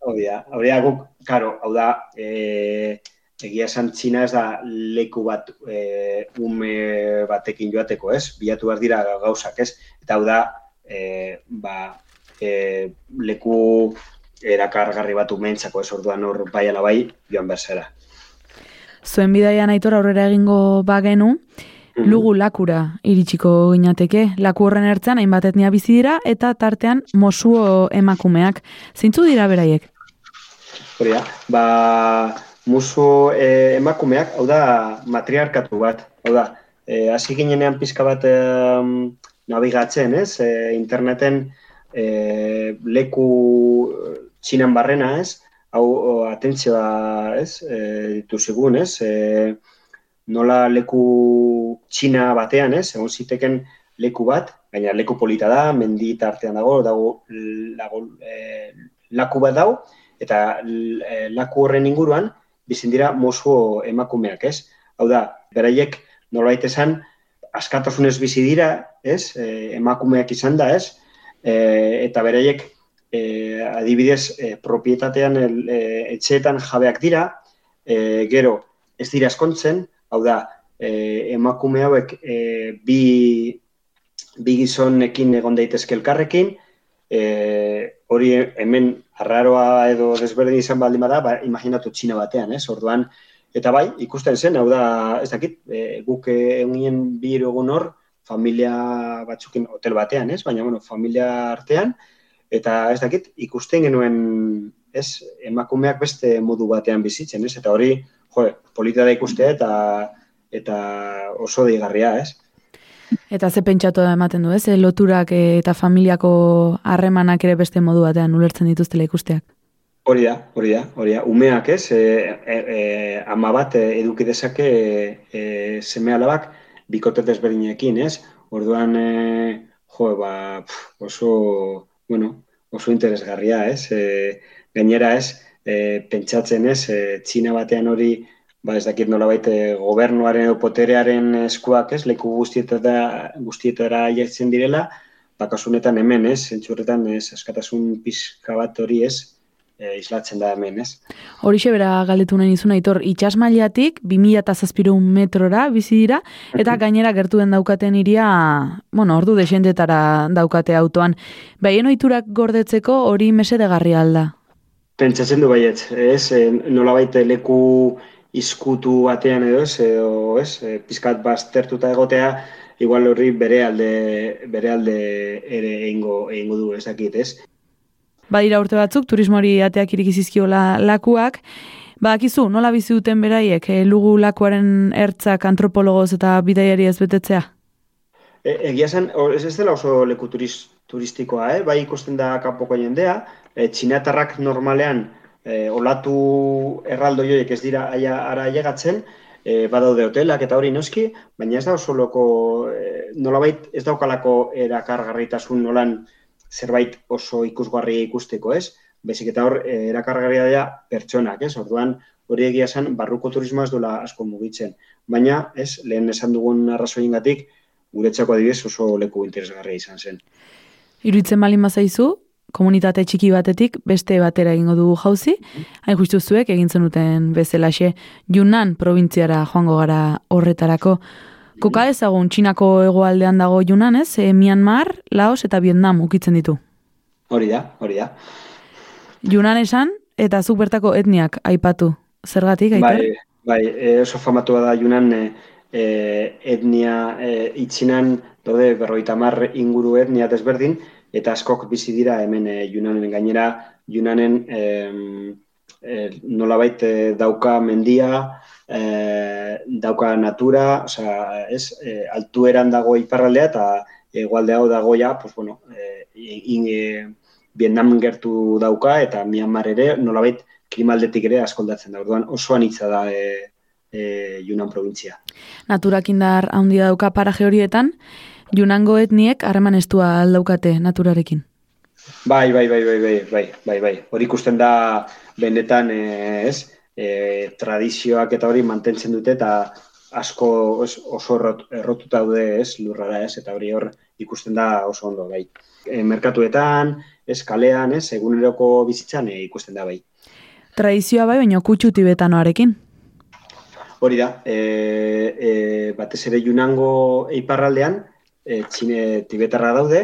Hori da, hori da guk, karo, hau da, e, egia esan txina ez da leku bat e, ume batekin joateko, ez? Bilatu behar dira gauzak, ez? Eta hau da, e, ba, e, leku erakargarri bat umentzako, ez? Orduan hor bai ala bai joan behar zera. Zuen bidaian aitor aurrera egingo bagenu, lugu lakura iritsiko ginateke. Laku horren ertzean hainbat etnia bizi dira eta tartean mosuo emakumeak. Zeintzu dira beraiek? Hori da, ba, musu e, emakumeak, hau da, matriarkatu bat, hau da, e, hasi ginenean pizka bat e, nabigatzen, ez, e, interneten e, leku txinan barrena, ez, hau atentzioa, ez, e, dituzigun, ez, e, nola leku txina batean, ez, egon ziteken leku bat, baina leku polita da, mendi tartean dago, dago, lago, e, laku bat dago, eta e, laku horren inguruan, bizin dira mozu emakumeak, ez? Hau da, beraiek nolait esan, askatasunez bizi dira, ez? E, emakumeak izan da, ez? E, eta beraiek e, adibidez e, propietatean el, e, etxeetan jabeak dira, e, gero ez dira eskontzen, hau da, e, emakume hauek e, bi, bi gizonekin egon daitezke elkarrekin, e, hori hemen arraroa edo desberdin izan baldin bada, ba, imaginatu txina batean, ez? Orduan, eta bai, ikusten zen, hau da, ez dakit, e, guk egin bi egun hor, familia batzukin hotel batean, ez? Baina, bueno, familia artean, eta ez dakit, ikusten genuen, ez, emakumeak beste modu batean bizitzen, ez? Eta hori, jo, polita da ikustea eta eta oso deigarria, ez? Eta ze pentsatu da ematen du, ez? E, loturak e, eta familiako harremanak ere beste modu batean ulertzen dituztela ikusteak. Hori da, hori da, hori da. Umeak, ez? E, e, e, ama bat eduki dezake e, seme alabak bikote desberdinekin, ez? Orduan, e, jo, ba, oso, bueno, oso interesgarria, ez? E, gainera, ez? E, pentsatzen, ez? E, txina batean hori ba ez dakit nolabait eh, gobernuaren edo poterearen eskuak, ez, leku guztietara guztietara jartzen direla, ba kasunetan hemen, ez, entzurretan ez askatasun pizka bat hori, ez, e, islatzen da hemen, ez. Horixe bera galdetu nahi nizun, aitor, itxasmailatik 2000 metrora bizi dira, eta gainera gertuen daukaten iria, bueno, ordu desentetara daukate autoan. Baien oiturak gordetzeko hori mesedegarri alda? Pentsatzen du baiet, ez, e, nolabait leku izkutu batean edo ez, edo ez, e, pizkat baztertuta egotea, igual horri bere alde, bere alde ere egingo, egingo du ez dakit, ez? Badira urte batzuk, turismori ateak irikizizkiola lakuak, Badakizu, nola bizi duten beraiek, e, lugu lakuaren ertzak antropologoz eta bidaiari ez betetzea? E, egia zen, ez ez dela oso leku turistikoa, eh? bai ikusten da kapoko jendea, e, txinatarrak normalean e, olatu erraldo joiek ez dira aia, ara ailegatzen, e, badaude hotelak eta hori noski, baina ez da oso loko, e, nolabait ez daukalako erakargarritasun nolan zerbait oso ikusgarria ikusteko, ez? Bezik eta hor, erakargarria da pertsonak, ez? Orduan, hori egia zen, barruko turismoa ez duela asko mugitzen. Baina, ez, lehen esan dugun arrazoien gatik, guretzako adibidez oso leku interesgarria izan zen. Iruitzen bali mazaizu, komunitate txiki batetik beste batera egingo dugu jauzi, hain justu zuek egin zenuten bezelaxe Yunnan probintziara joango gara horretarako. Koka ezagun Txinako hegoaldean dago Yunnan, ez? E, Myanmar, Laos eta Vietnam ukitzen ditu. Hori da, hori da. Yunnan esan eta zuk bertako etniak aipatu. Zergatik, aitor? Bai, bai, e, oso famatua da Yunnan e, e, etnia e, itxinan, dode, berroita mar inguru etnia desberdin, eta askok bizi dira hemen e, Yunanen gainera Yunanen e, e, nolabait e, dauka mendia, e, dauka natura, osea, ez, e, altueran dago iparraldea eta egualdea dago ja, pues bueno, e, in, e, Vietnam gertu dauka eta Myanmar ere nolabait klimaldetik ere askoldatzen da. Orduan oso anitza da e, e, Yunan provintzia. Naturak indar handia dauka paraje horietan, Junango etniek harreman estua aldaukate naturarekin. Bai, bai, bai, bai, bai, bai, bai, bai. Hori ikusten da benetan, ez, e, tradizioak eta hori mantentzen dute eta asko ez, oso errotuta daude, ez, lurrara, ez, eta hori hor ikusten da oso ondo, bai. E, merkatuetan, ez, kalean, ez, eguneroko bizitzan e, ikusten da, bai. Tradizioa bai, baina kutsu tibetanoarekin. Hori da, e, e, batez ere junango eiparraldean, e, txine tibetarra daude,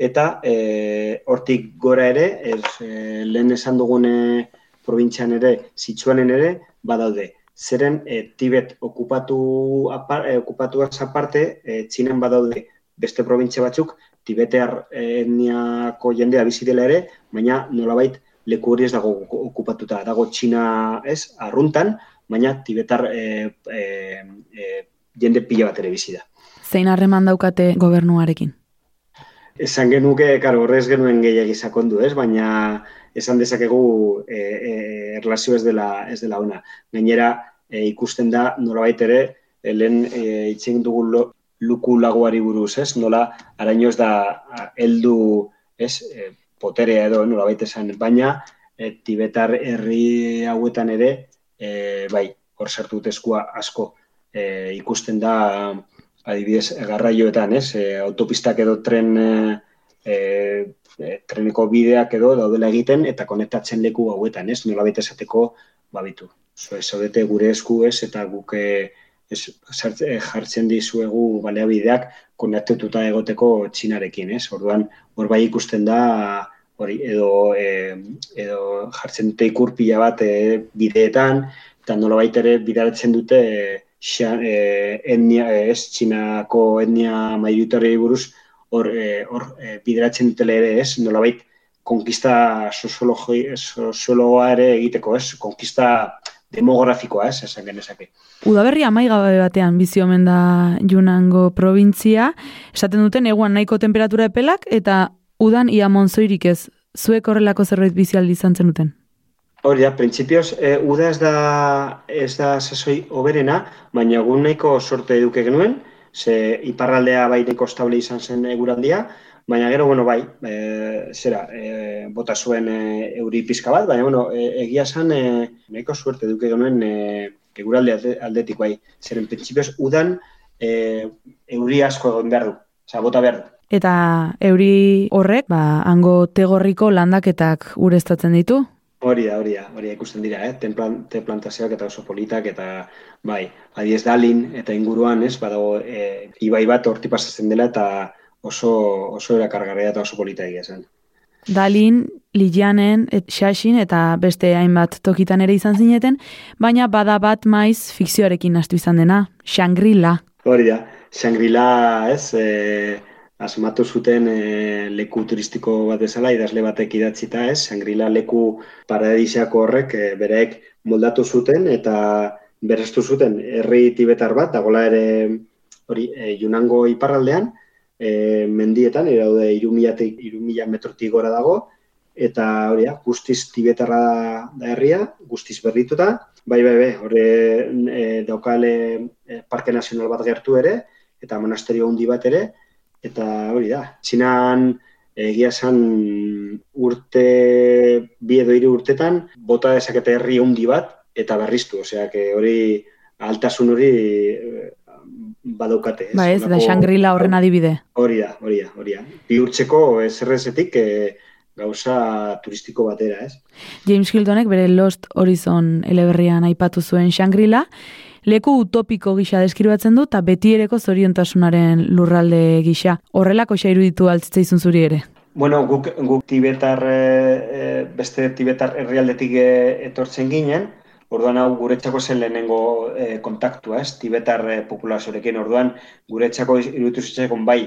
eta e, hortik gora ere, ez, e, lehen esan dugune probintzian ere, zitsuanen ere, badaude. Zeren e, Tibet okupatu, apar, e, okupatu aparte, e, txinen badaude beste probintzia batzuk, Tibetear etniako jendea bizi dela ere, baina nolabait leku hori ez dago okupatuta. Dago Txina ez, arruntan, baina Tibetar e, e, e, jende pila bat ere bizi da zein harreman daukate gobernuarekin? Esan genuke, karo, horrez genuen gehiagi sakondu, ez? Baina esan dezakegu e, e, erlazio ez dela, ez dela ona. Gainera, e, ikusten da, nolabait ere, e, lehen e, itxen dugu lo, luku laguari buruz, ez? Nola, araño ez da, heldu ez, e, poterea edo, nolabait esan, baina, e, tibetar herri hauetan ere, e, bai, hor sartu eskua asko, e, ikusten da, adibidez, garraioetan, ez? E, autopistak edo tren e, e, treneko bideak edo daudela egiten eta konektatzen leku hauetan, ez? Nola baita esateko, babitu. So, ez zaudete gure esku ez eta guk ez, jartzen dizuegu baleabideak konektetuta egoteko txinarekin, ez? Orduan, hor bai ikusten da hori edo, e, edo jartzen dute ikur pila bat e, bideetan, eta nola baita ere bidaratzen dute e, xa, e, etnia, ez, txinako etnia mairutarri buruz, hor, e, hor e, bideratzen dutele ere, ez, nolabait, konkista soziologoa ere egiteko, ez, konkista demografikoa, ez, esan genezake. Udaberri amaigabe batean bizi omen da Junango provintzia, esaten duten eguan nahiko temperatura epelak, eta udan ia monzoirik ez, zuek horrelako zerbait bizi aldi izan zenuten? Hori da, printzipioz, e, uda ez da, ez da sasoi oberena, baina egun nahiko sorte eduke genuen, ze iparraldea bai neko estable izan zen eguraldia, baina gero, bueno, bai, e, zera, e, bota zuen e, euri pizka bat, baina, bueno, e, egia zen e, nahiko suerte duke genuen e, eguralde aldetik, bai, zeren prinsipioz udan e, euri asko egon behar du, oza, bota behar du. Eta euri horrek, ba, hango tegorriko landaketak ureztatzen ditu? Hori da, hori da, hori ikusten dira, eh? te plantazioak eta oso politak, eta bai, adiez dalin, eta inguruan, ez, badago, e, ibai bat horti pasatzen dela, eta oso, oso erakargarria eta oso polita egia zen. Dalin, Lilianen, et, Xaxin eta beste hainbat tokitan ere izan zineten, baina bada bat maiz fikzioarekin astu izan dena, Shangri-La. Hori da, Shangri-La, ez, e, asmatu zuten e, leku turistiko bat bezala, idazle batek idatzita ez, Sangrila leku paradisiako horrek e, bereek moldatu zuten eta berrestu zuten herri tibetar bat, dagola ere hori e, Junango iparraldean, e, mendietan, daude irumilatik, irumila metrotik gora dago, eta hori da, guztiz tibetarra da herria, guztiz berrituta, bai, bai, bai, hori e, daukale e, Parke Nazional bat gertu ere, eta monasterio handi bat ere, eta hori da, txinan egia esan urte, bi edo hiru urtetan, bota dezakete herri handi bat, eta berriztu, osea, hori altasun hori eh, badaukate. Ba ez, da Shangri-La horren adibide. Hori da, hori da, hori da. Bi urtseko ezerrezetik e, gauza turistiko batera, ez? James Hiltonek bere Lost Horizon eleberrian aipatu zuen Shangri-La, leku utopiko gisa deskribatzen du eta betiereko zoriontasunaren lurralde gisa. Horrelako xa iruditu izun zuri ere? Bueno, guk, guk tibetar, e, beste tibetar herrialdetik e, etortzen ginen, orduan hau guretzako zen lehenengo e, kontaktua, ez, tibetar e, populaziorekin, orduan guretzako iruditu zitzakon bai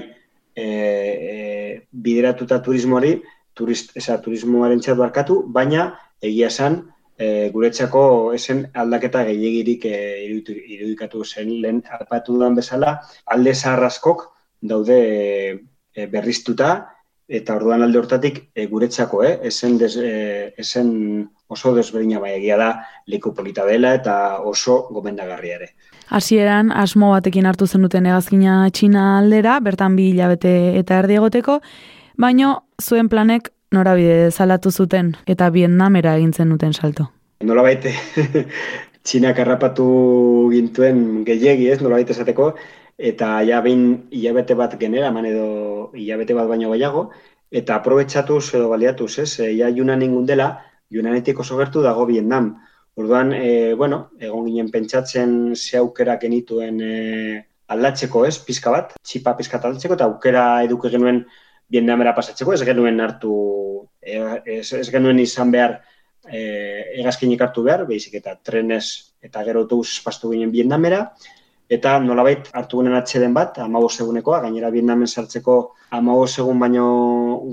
e, e, bideratuta turismoari, turist, eza, turismoaren txat barkatu, baina egia esan, e, guretzako esen aldaketa gehiagirik e, irudikatu zen lehen arpatu dudan bezala, alde zaharraskok daude e, berriztuta, eta orduan alde hortatik e, guretzako, eh? esen, des, e, esen oso desberdina bai egia da leku polita dela eta oso gomendagarria ere. Hasieran asmo batekin hartu zenuten egazkina Txina aldera, bertan bi hilabete eta erdi egoteko, baino zuen planek norabide zalatu zuten eta Vietnamera egintzen duten salto. Nola baite, txinak harrapatu gintuen gehiegi ez, nola baite esateko, eta ja behin hilabete bat genera, man edo hilabete bat baino baiago, eta aprobetsatu edo baliatuz, ez, e, ja junan ingun dela, junanetik oso gertu dago Vietnam. Orduan, e, bueno, egon ginen pentsatzen ze aukera genituen e, aldatzeko, ez, pizka bat, txipa pizka aldatzeko, eta aukera eduke genuen Vietnamera pasatzeko, ez genuen hartu, e, ez, ez genuen izan behar e, egazkinik hartu behar, behizik eta trenez eta gero autobus espastu ginen Vietnamera, eta nolabait hartu ginen atxeden bat, amago segunekoa, gainera Vietnamen sartzeko amago segun baino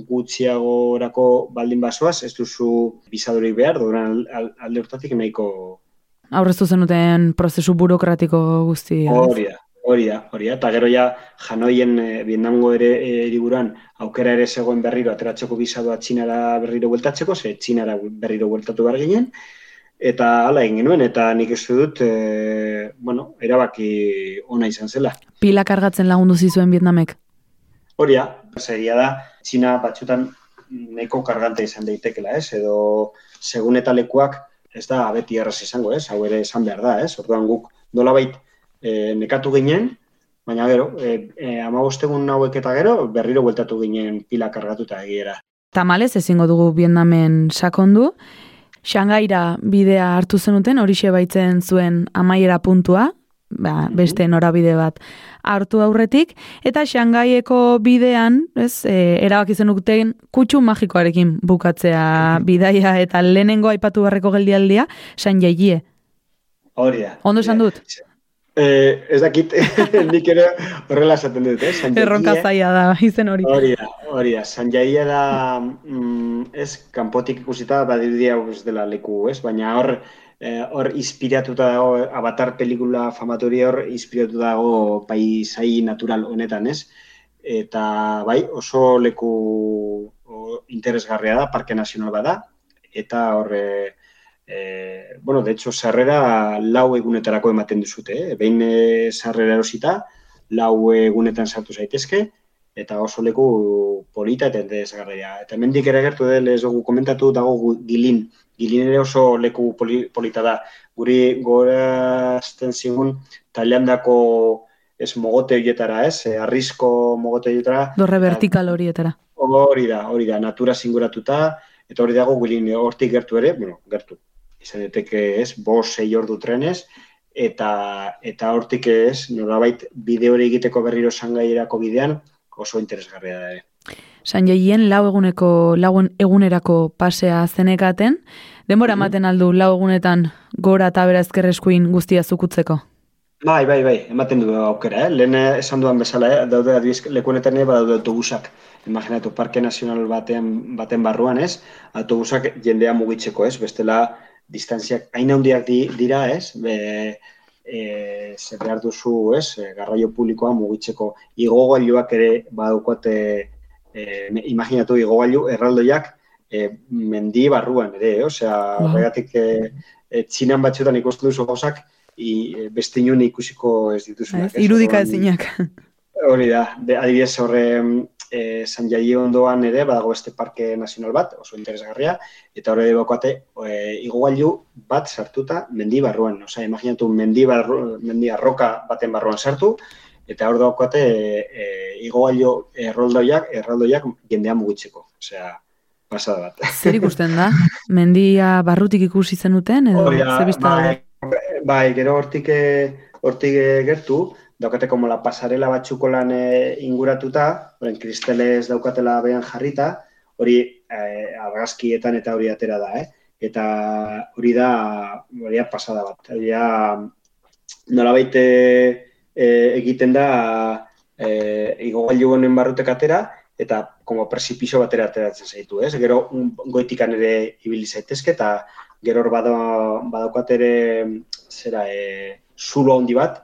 gutxiago orako baldin basoaz, ez duzu bizadorik behar, duran alde hortatik nahiko... Aurreztu zenuten prozesu burokratiko guzti. Hori da, Hori da, hori da. Eta gero ja, Hanoien e, Vietnamgo ere e, hiriburuan aukera ere zegoen berriro ateratzeko bisadua Txinara berriro bueltatzeko, ze Txinara berriro bueltatu behar ginen. Eta hala egin genuen, eta nik ez dut, e, bueno, erabaki ona izan zela. Pila kargatzen lagundu zizuen Vietnamek. Hori da, seria da, Txina batzutan neko kargante izan daitekela, ez? Edo segun eta lekuak ez da beti erraz izango, ez? Hau ere esan behar da, ez? Orduan guk nolabait e, nekatu ginen, baina gero, e, e, amabostegun hauek eta gero, berriro bueltatu ginen pila kargatuta egiera. Tamalez ezingo dugu Vietnamen sakondu, Shangaira bidea hartu zenuten, horixe baitzen zuen amaiera puntua, ba, beste norabide bat hartu aurretik, eta Shangaieko bidean, ez, e, erabaki zenuten kutsu magikoarekin bukatzea bidaia eta lehenengo aipatu barreko geldialdia, San Jaie. Hori da. Ondo esan dut? Eh, ez dakit, nik ere horrela esaten dut, eh? San Erronka zaila da, izen hori. Hori da, hori da. San Jaia da, mm, ez, kanpotik ikusita, badirudi hau ez dela leku, ez? Baina hor, eh, hor inspiratuta dago, Avatar pelikula famatori hor inspiratuta dago paisai natural honetan, ez? Eta, bai, oso leku o, interesgarria da, parke nazional bada, eta hor, eh, bueno, de hecho, sarrera lau egunetarako ematen duzute, eh? Behin eh, sarrera erosita, lau egunetan sartu zaitezke, eta oso leku polita eta interesgarria. Eta hemendik ere gertu dela ez dugu komentatu dago gilin. Gilin ere oso leku poli, polita da. Guri gorazten zigun Thailandako ez mogote horietara, ez? Eh, Arrisko mogote horietara. Dorre vertikal horietara. Hori da, hori da, natura singuratuta, eta hori dago gilin hortik gertu ere, bueno, gertu. Izan daiteke ez, bos sei ordu trenez, eta eta hortik ez, nolabait bide hori egiteko berriro sangaierako bidean, oso interesgarria da ere. San Jaien lau eguneko, lau egunerako pasea zenekaten, denbora ematen aldu lau egunetan gora eta bera guztia zukutzeko. Bai, bai, bai, ematen du aukera, eh? Lehen eh, esan duan bezala, eh? daude adibidez lekuenetan ere badaude autobusak. Imaginatu, Parke Nazional baten, baten barruan, ez? Autobusak jendea mugitzeko, ez? Bestela, distantziak hain handiak di, dira, ez? Be, e, zer behar duzu, ez? E, Garraio publikoa mugitzeko igogailuak ere badukote, e, imaginatu igogailu erraldoiak e, mendi barruan ere, eh? Osea, Wow. horregatik e, e, txinan batzuetan ikusten duzu gauzak, i, e, beste inon ikusiko ez dituzunak. Ez, irudika ezinak. Hori da, de, adibidez horre e, San Jaie ondoan ere badago beste parke nazional bat, oso interesgarria, eta horre daukate e, igogailu bat sartuta mendi barruan. Osea, imaginatu mendi, barru, mendi arroka baten barruan sartu, eta hor daukate e, e, igogailu erraldoiak, erraldoiak jendea mugitzeko. Osea, pasada bat. Zer ikusten da? Mendia barrutik ikusi zenuten edo Hori bista bai, bai, gero hortik eh, hortik eh, gertu, daukate como la pasarela batzuko lan eh, inguratuta, horren kristelez daukatela behan jarrita, hori eh, argazkietan eta hori atera da, eh? Eta hori da, hori da pasada bat. Hori da, nolabait eh, eh, egiten da eh, igogailu honen barrutek atera, eta como precipicio batera ateratzen zaitu, ez? Gero goitikan ere ibili zaitezke, eta gero hor bada, badaukat ere zera e, zulo handi bat,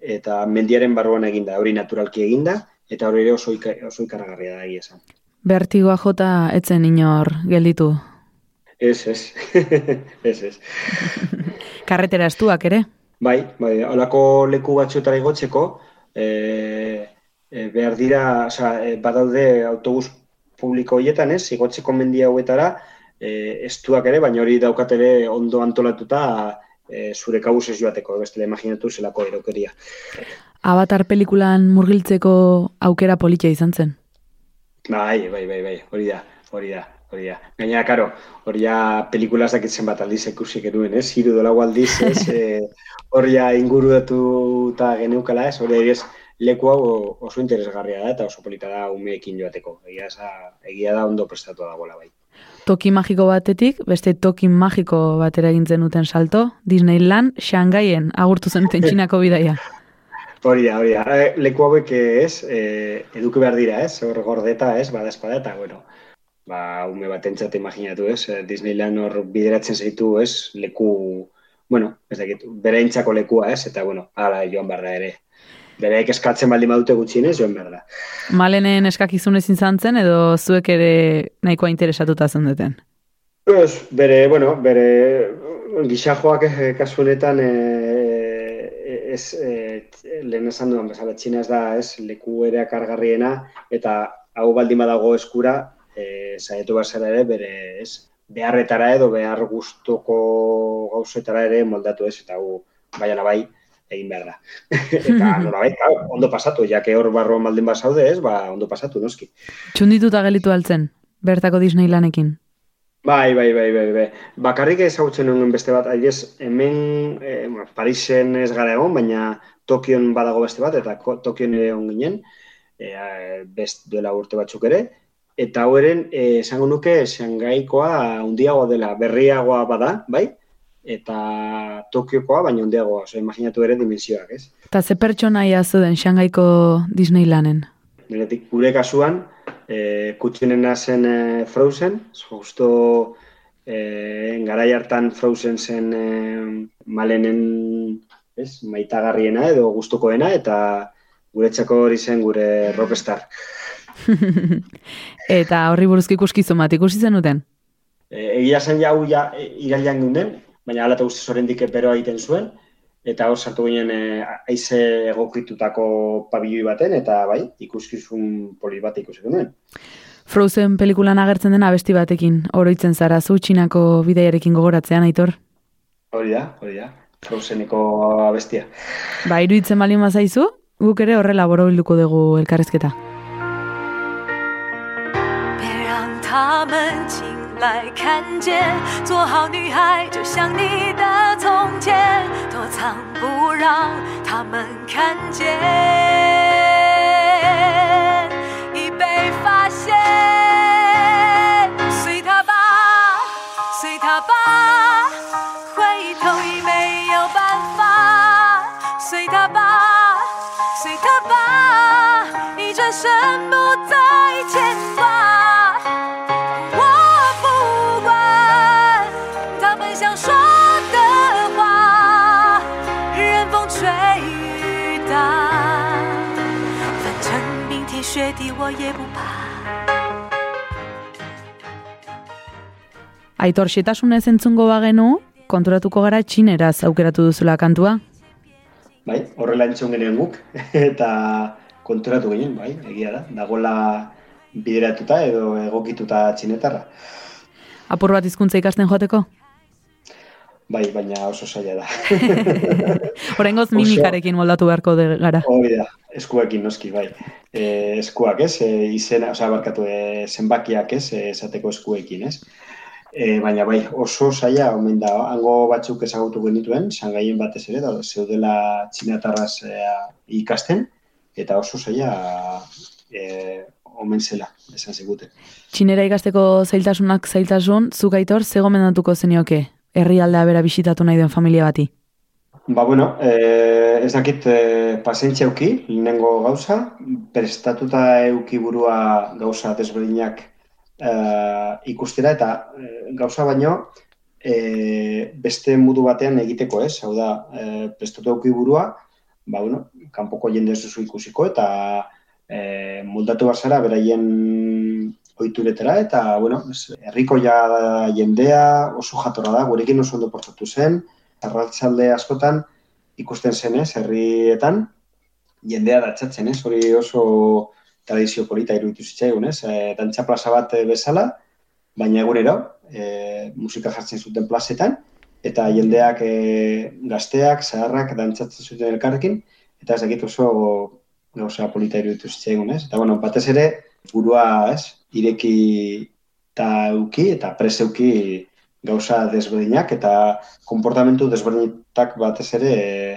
eta mendiaren barruan eginda, hori naturalki eginda, eta hori ere oso, oso ikaragarria da egia esan. Bertigoa jota etzen inor gelditu. Ez, ez, ez, ez. Karretera estuak ere? Bai, bai, holako leku batzuetara igotzeko, e, e, behar dira, oza, e, badaude autobus publiko horietan, ez, igotzeko mendi hauetara, e, estuak ere, baina hori daukat ere ondo antolatuta e, zure kabuz ez joateko, bestela imaginatu zelako erokeria. Avatar pelikulan murgiltzeko aukera politia izan zen. Bai, bai, bai, bai, hori da, hori da, hori da. Gainera, karo, hori ja pelikulaz dakitzen bat aldiz ikusi genuen, ez? Hiru dola aldiz, ez? E, hori ja ingurudatu eta geneukala, ez? Hori ez, leku hau oso interesgarria da eta oso polita da umeekin joateko. Egia, eza, egia da ondo prestatu dagoela bai. Toki magiko batetik, beste toki magiko batera egin zenuten salto, Disneyland, Shanghaien agurtu zenuten txinako bidaia. Hori da, hori da. Leku hauek eh, ez, e, eduki behar dira, ez? Hor gordeta, ez? Bada espada eta, bueno, ba, ume bat entzat imaginatu, ez? Eh, Disneyland hor bideratzen zaitu, ez? Leku, bueno, ez dakit, bere lekua, ez? Eta, bueno, ala joan behar da ere. Bereek eskatzen baldin badute gutxienez joan behar da. Malenen eskakizun ezin zantzen edo zuek ere nahikoa interesatuta zendeten? Ez, bere, bueno, bere gixajoak eh, kasu honetan eh, ez, eh, lehen esan duan bezala, txina ez da, ez, leku ere akargarriena, eta hau baldin badago eskura, eh, saietu bazara ere, bere, ez, beharretara edo behar gustoko gauzetara ere moldatu ez, eta hau baiana bai, egin behar da. eta nola bai, claro, ondo pasatu, jake hor barroan baldin bazaude ez, ba, ondo pasatu, noski. Txundituta gelitu altzen, bertako Disneylanekin. Bai, bai, bai, bai, bai. Bakarrik ezagutzen nuen beste bat, aiz, hemen eh, Parisen ez gara egon, baina Tokion badago beste bat, eta Tokion ere egon ginen, eh, best duela urte batzuk ere, eta hau eh, esango nuke, Shangaikoa handiagoa dela, berriagoa bada, bai? Eta Tokiokoa, baina handiagoa, oso imaginatu ere dimensioak, ez? Eta ze pertsonaia zuden Shangaiko Disneylanen? Niretik gure kasuan, e, kutxinena zen e, Frozen, justo e, garai hartan Frozen zen e, malenen ez, maitagarriena edo gustukoena eta guretzako hori zen gure rockstar. Eta horri buruzko ikuskizun bat ikusi zenuten? E, egia zen jau ja, irailan ginen, baina hala eta guztiz horrendik beroa egiten zuen, eta hor sartu ginen eh, haize e, egokritutako pabiloi baten, eta bai, ikuskizun poli bat ikusik duen. Frozen pelikulan agertzen dena abesti batekin, oroitzen zara zu, txinako bidaiarekin gogoratzean, aitor? Hori da, hori da, Frozeneko abestia. Ba, iruditzen bali mazaizu, guk ere horrela borobilduko dugu elkarrezketa. Beran tamen 来看见，做好女孩就像你的从前，躲藏不让他们看见，已被发现。雪地我也不怕。 Aitor, xetasunez entzungo bagenu, konturatuko gara txineraz aukeratu duzula kantua. Bai, horrela entzun genuen guk, eta konturatu ginen, bai, egia da, dagola bideratuta edo egokituta txinetarra. Apur bat hizkuntza ikasten joateko? Bai, baina oso zaila da. Horrengoz Oso. mimikarekin moldatu beharko de gara. Hori da, eskuekin noski, bai. E, eskuak ez, e, izena, osea, barkatu, e, zenbakiak ez, esateko eskuekin ez. E, baina bai, oso zaila, omen da, hango batzuk ezagutu genituen, sangaien batez ere, da, zeudela txinatarraz e, ikasten, eta oso zaila e, omen zela, esan ziguten. Txinera ikasteko zailtasunak zailtasun, zuk aitor, ze gomendatuko zenioke? Herrialdea bera bisitatu nahi den familia bati. Ba, bueno, eh, ez dakit eh, pasentzia euki, lehenengo gauza, prestatuta euki burua gauza desberdinak eh, ikustera, eta eh, gauza baino eh, beste modu batean egiteko, ez? Hau da, eh, prestatu euki burua, ba, bueno, kanpoko jende ez duzu ikusiko, eta eh, moldatu bazara beraien oituretara, eta, bueno, herriko ja jendea oso jatorra da, gurekin oso ondo portatu zen, arratsalde askotan ikusten zenez, herrietan, jendea datzatzen, ez? Hori oso tradizio polita iruditu zitzaigun, ez? E, dantza plaza bat eh, bezala, baina egunero, e, musika jartzen zuten plazetan, eta jendeak e, gazteak, zaharrak dantzatzen zuten elkarrekin, eta ez dakit oso gauza polita iruditu zitzaigun, ez? Eta, bueno, batez ere, burua, ez? Ireki eta euki, eta preseuki gauza desberdinak eta konportamentu desberdinak batez ere e,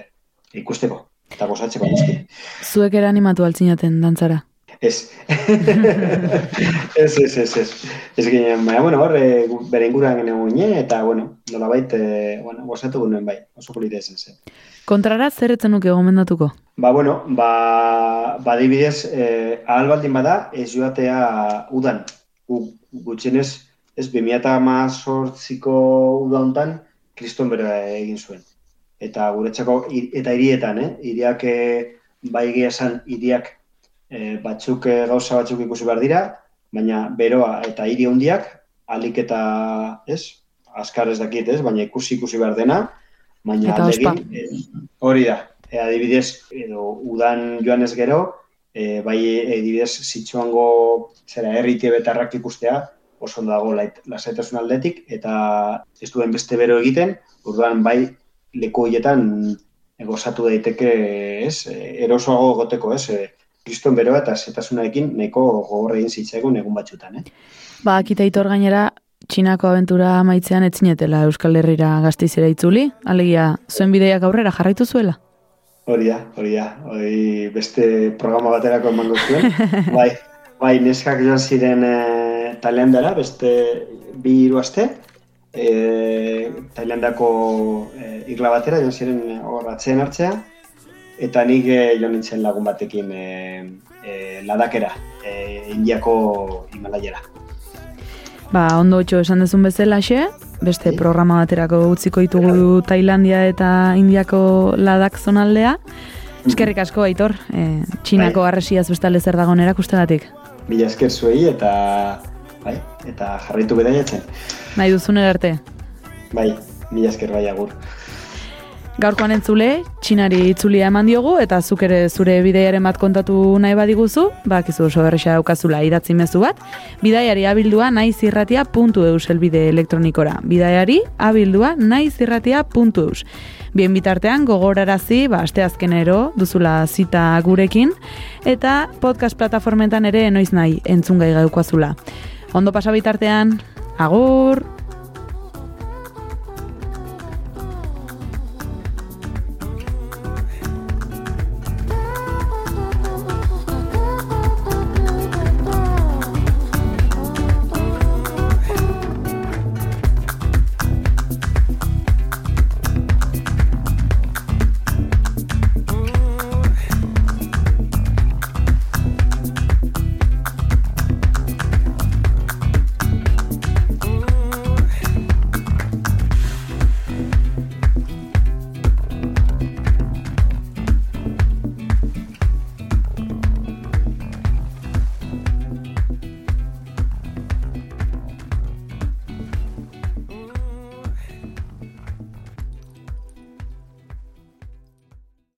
ikusteko eta gozatzeko guzti. Zuek ere animatu altzinaten dantzara. Ez. ez, ez, ez, ez. Ez ginen, baina, bueno, hor, e, bere inguruan ginen ginen, eta, bueno, nolabait, e, bueno, gozatu ginen bai, oso polita izan zen. Kontrara zer etzen nuke gomendatuko? Ba, bueno, ba, ba adibidez, eh, ahal baldin bada, ez joatea udan. Gu, gutxienez, ez, 2018ko uda hontan, kriston bera egin zuen. Eta guretzako, eta hirietan, eh? Hiriak eh, bai egia esan hiriak e, batzuk e, gauza batzuk ikusi behar dira, baina beroa eta hiri handiak alik eta, ez, azkar ez dakit, ez, baina ikusi ikusi behar dena, baina Eta aldegin, e, hori da, e, adibidez, edo udan joan ez gero, e, bai adibidez zitsuango zera herriti betarrak ikustea, oso dago lait, lasaitasun aldetik, eta ez duen beste bero egiten, orduan bai leku horietan e, gozatu daiteke, ez, erosoago goteko, ez, e, kriston beroa eta zetasunarekin nahiko gogor egin zitzaigun egun batzutan, eh? Ba, akita itor gainera, Txinako abentura amaitzean etzinetela Euskal Herrira gazteizera itzuli, alegia, zuen bideiak aurrera jarraitu zuela? Hori da, hori da, hori beste programa baterako emango zuen. bai, bai, neskak joan ziren e, Thailandara, beste bi hiru aste, e, Thailandako e, irla batera joan ziren hor atzean hartzea, eta nik e, joan nintzen lagun batekin e, e, ladakera, e, Indiako Himalaiara. Ba, ondo otxo esan dezun bezalaxe, beste Bai. programa baterako utziko ditugu Tailandia eta Indiako ladak zonaldea. Eskerrik asko, Aitor, e, Txinako Bai. arresiaz bestale zer dagoen erakustegatik. Mila esker zuei eta bai, eta jarraitu bedaiatzen. Nahi duzun arte. Bai, mila esker bai agur. Gaurkoan entzule, txinari itzulia eman diogu, eta zuk ere zure bideiaren bat kontatu nahi badiguzu, bakizu oso berresa daukazula idatzi mezu bat, bidaiari abildua eus elbide elektronikora. Bidaiari abildua eus. Bien bitartean gogorarazi, ba, asteazkenero duzula zita gurekin, eta podcast plataformetan ere noiz nahi entzungai gaukazula. Ondo pasa bitartean, agur!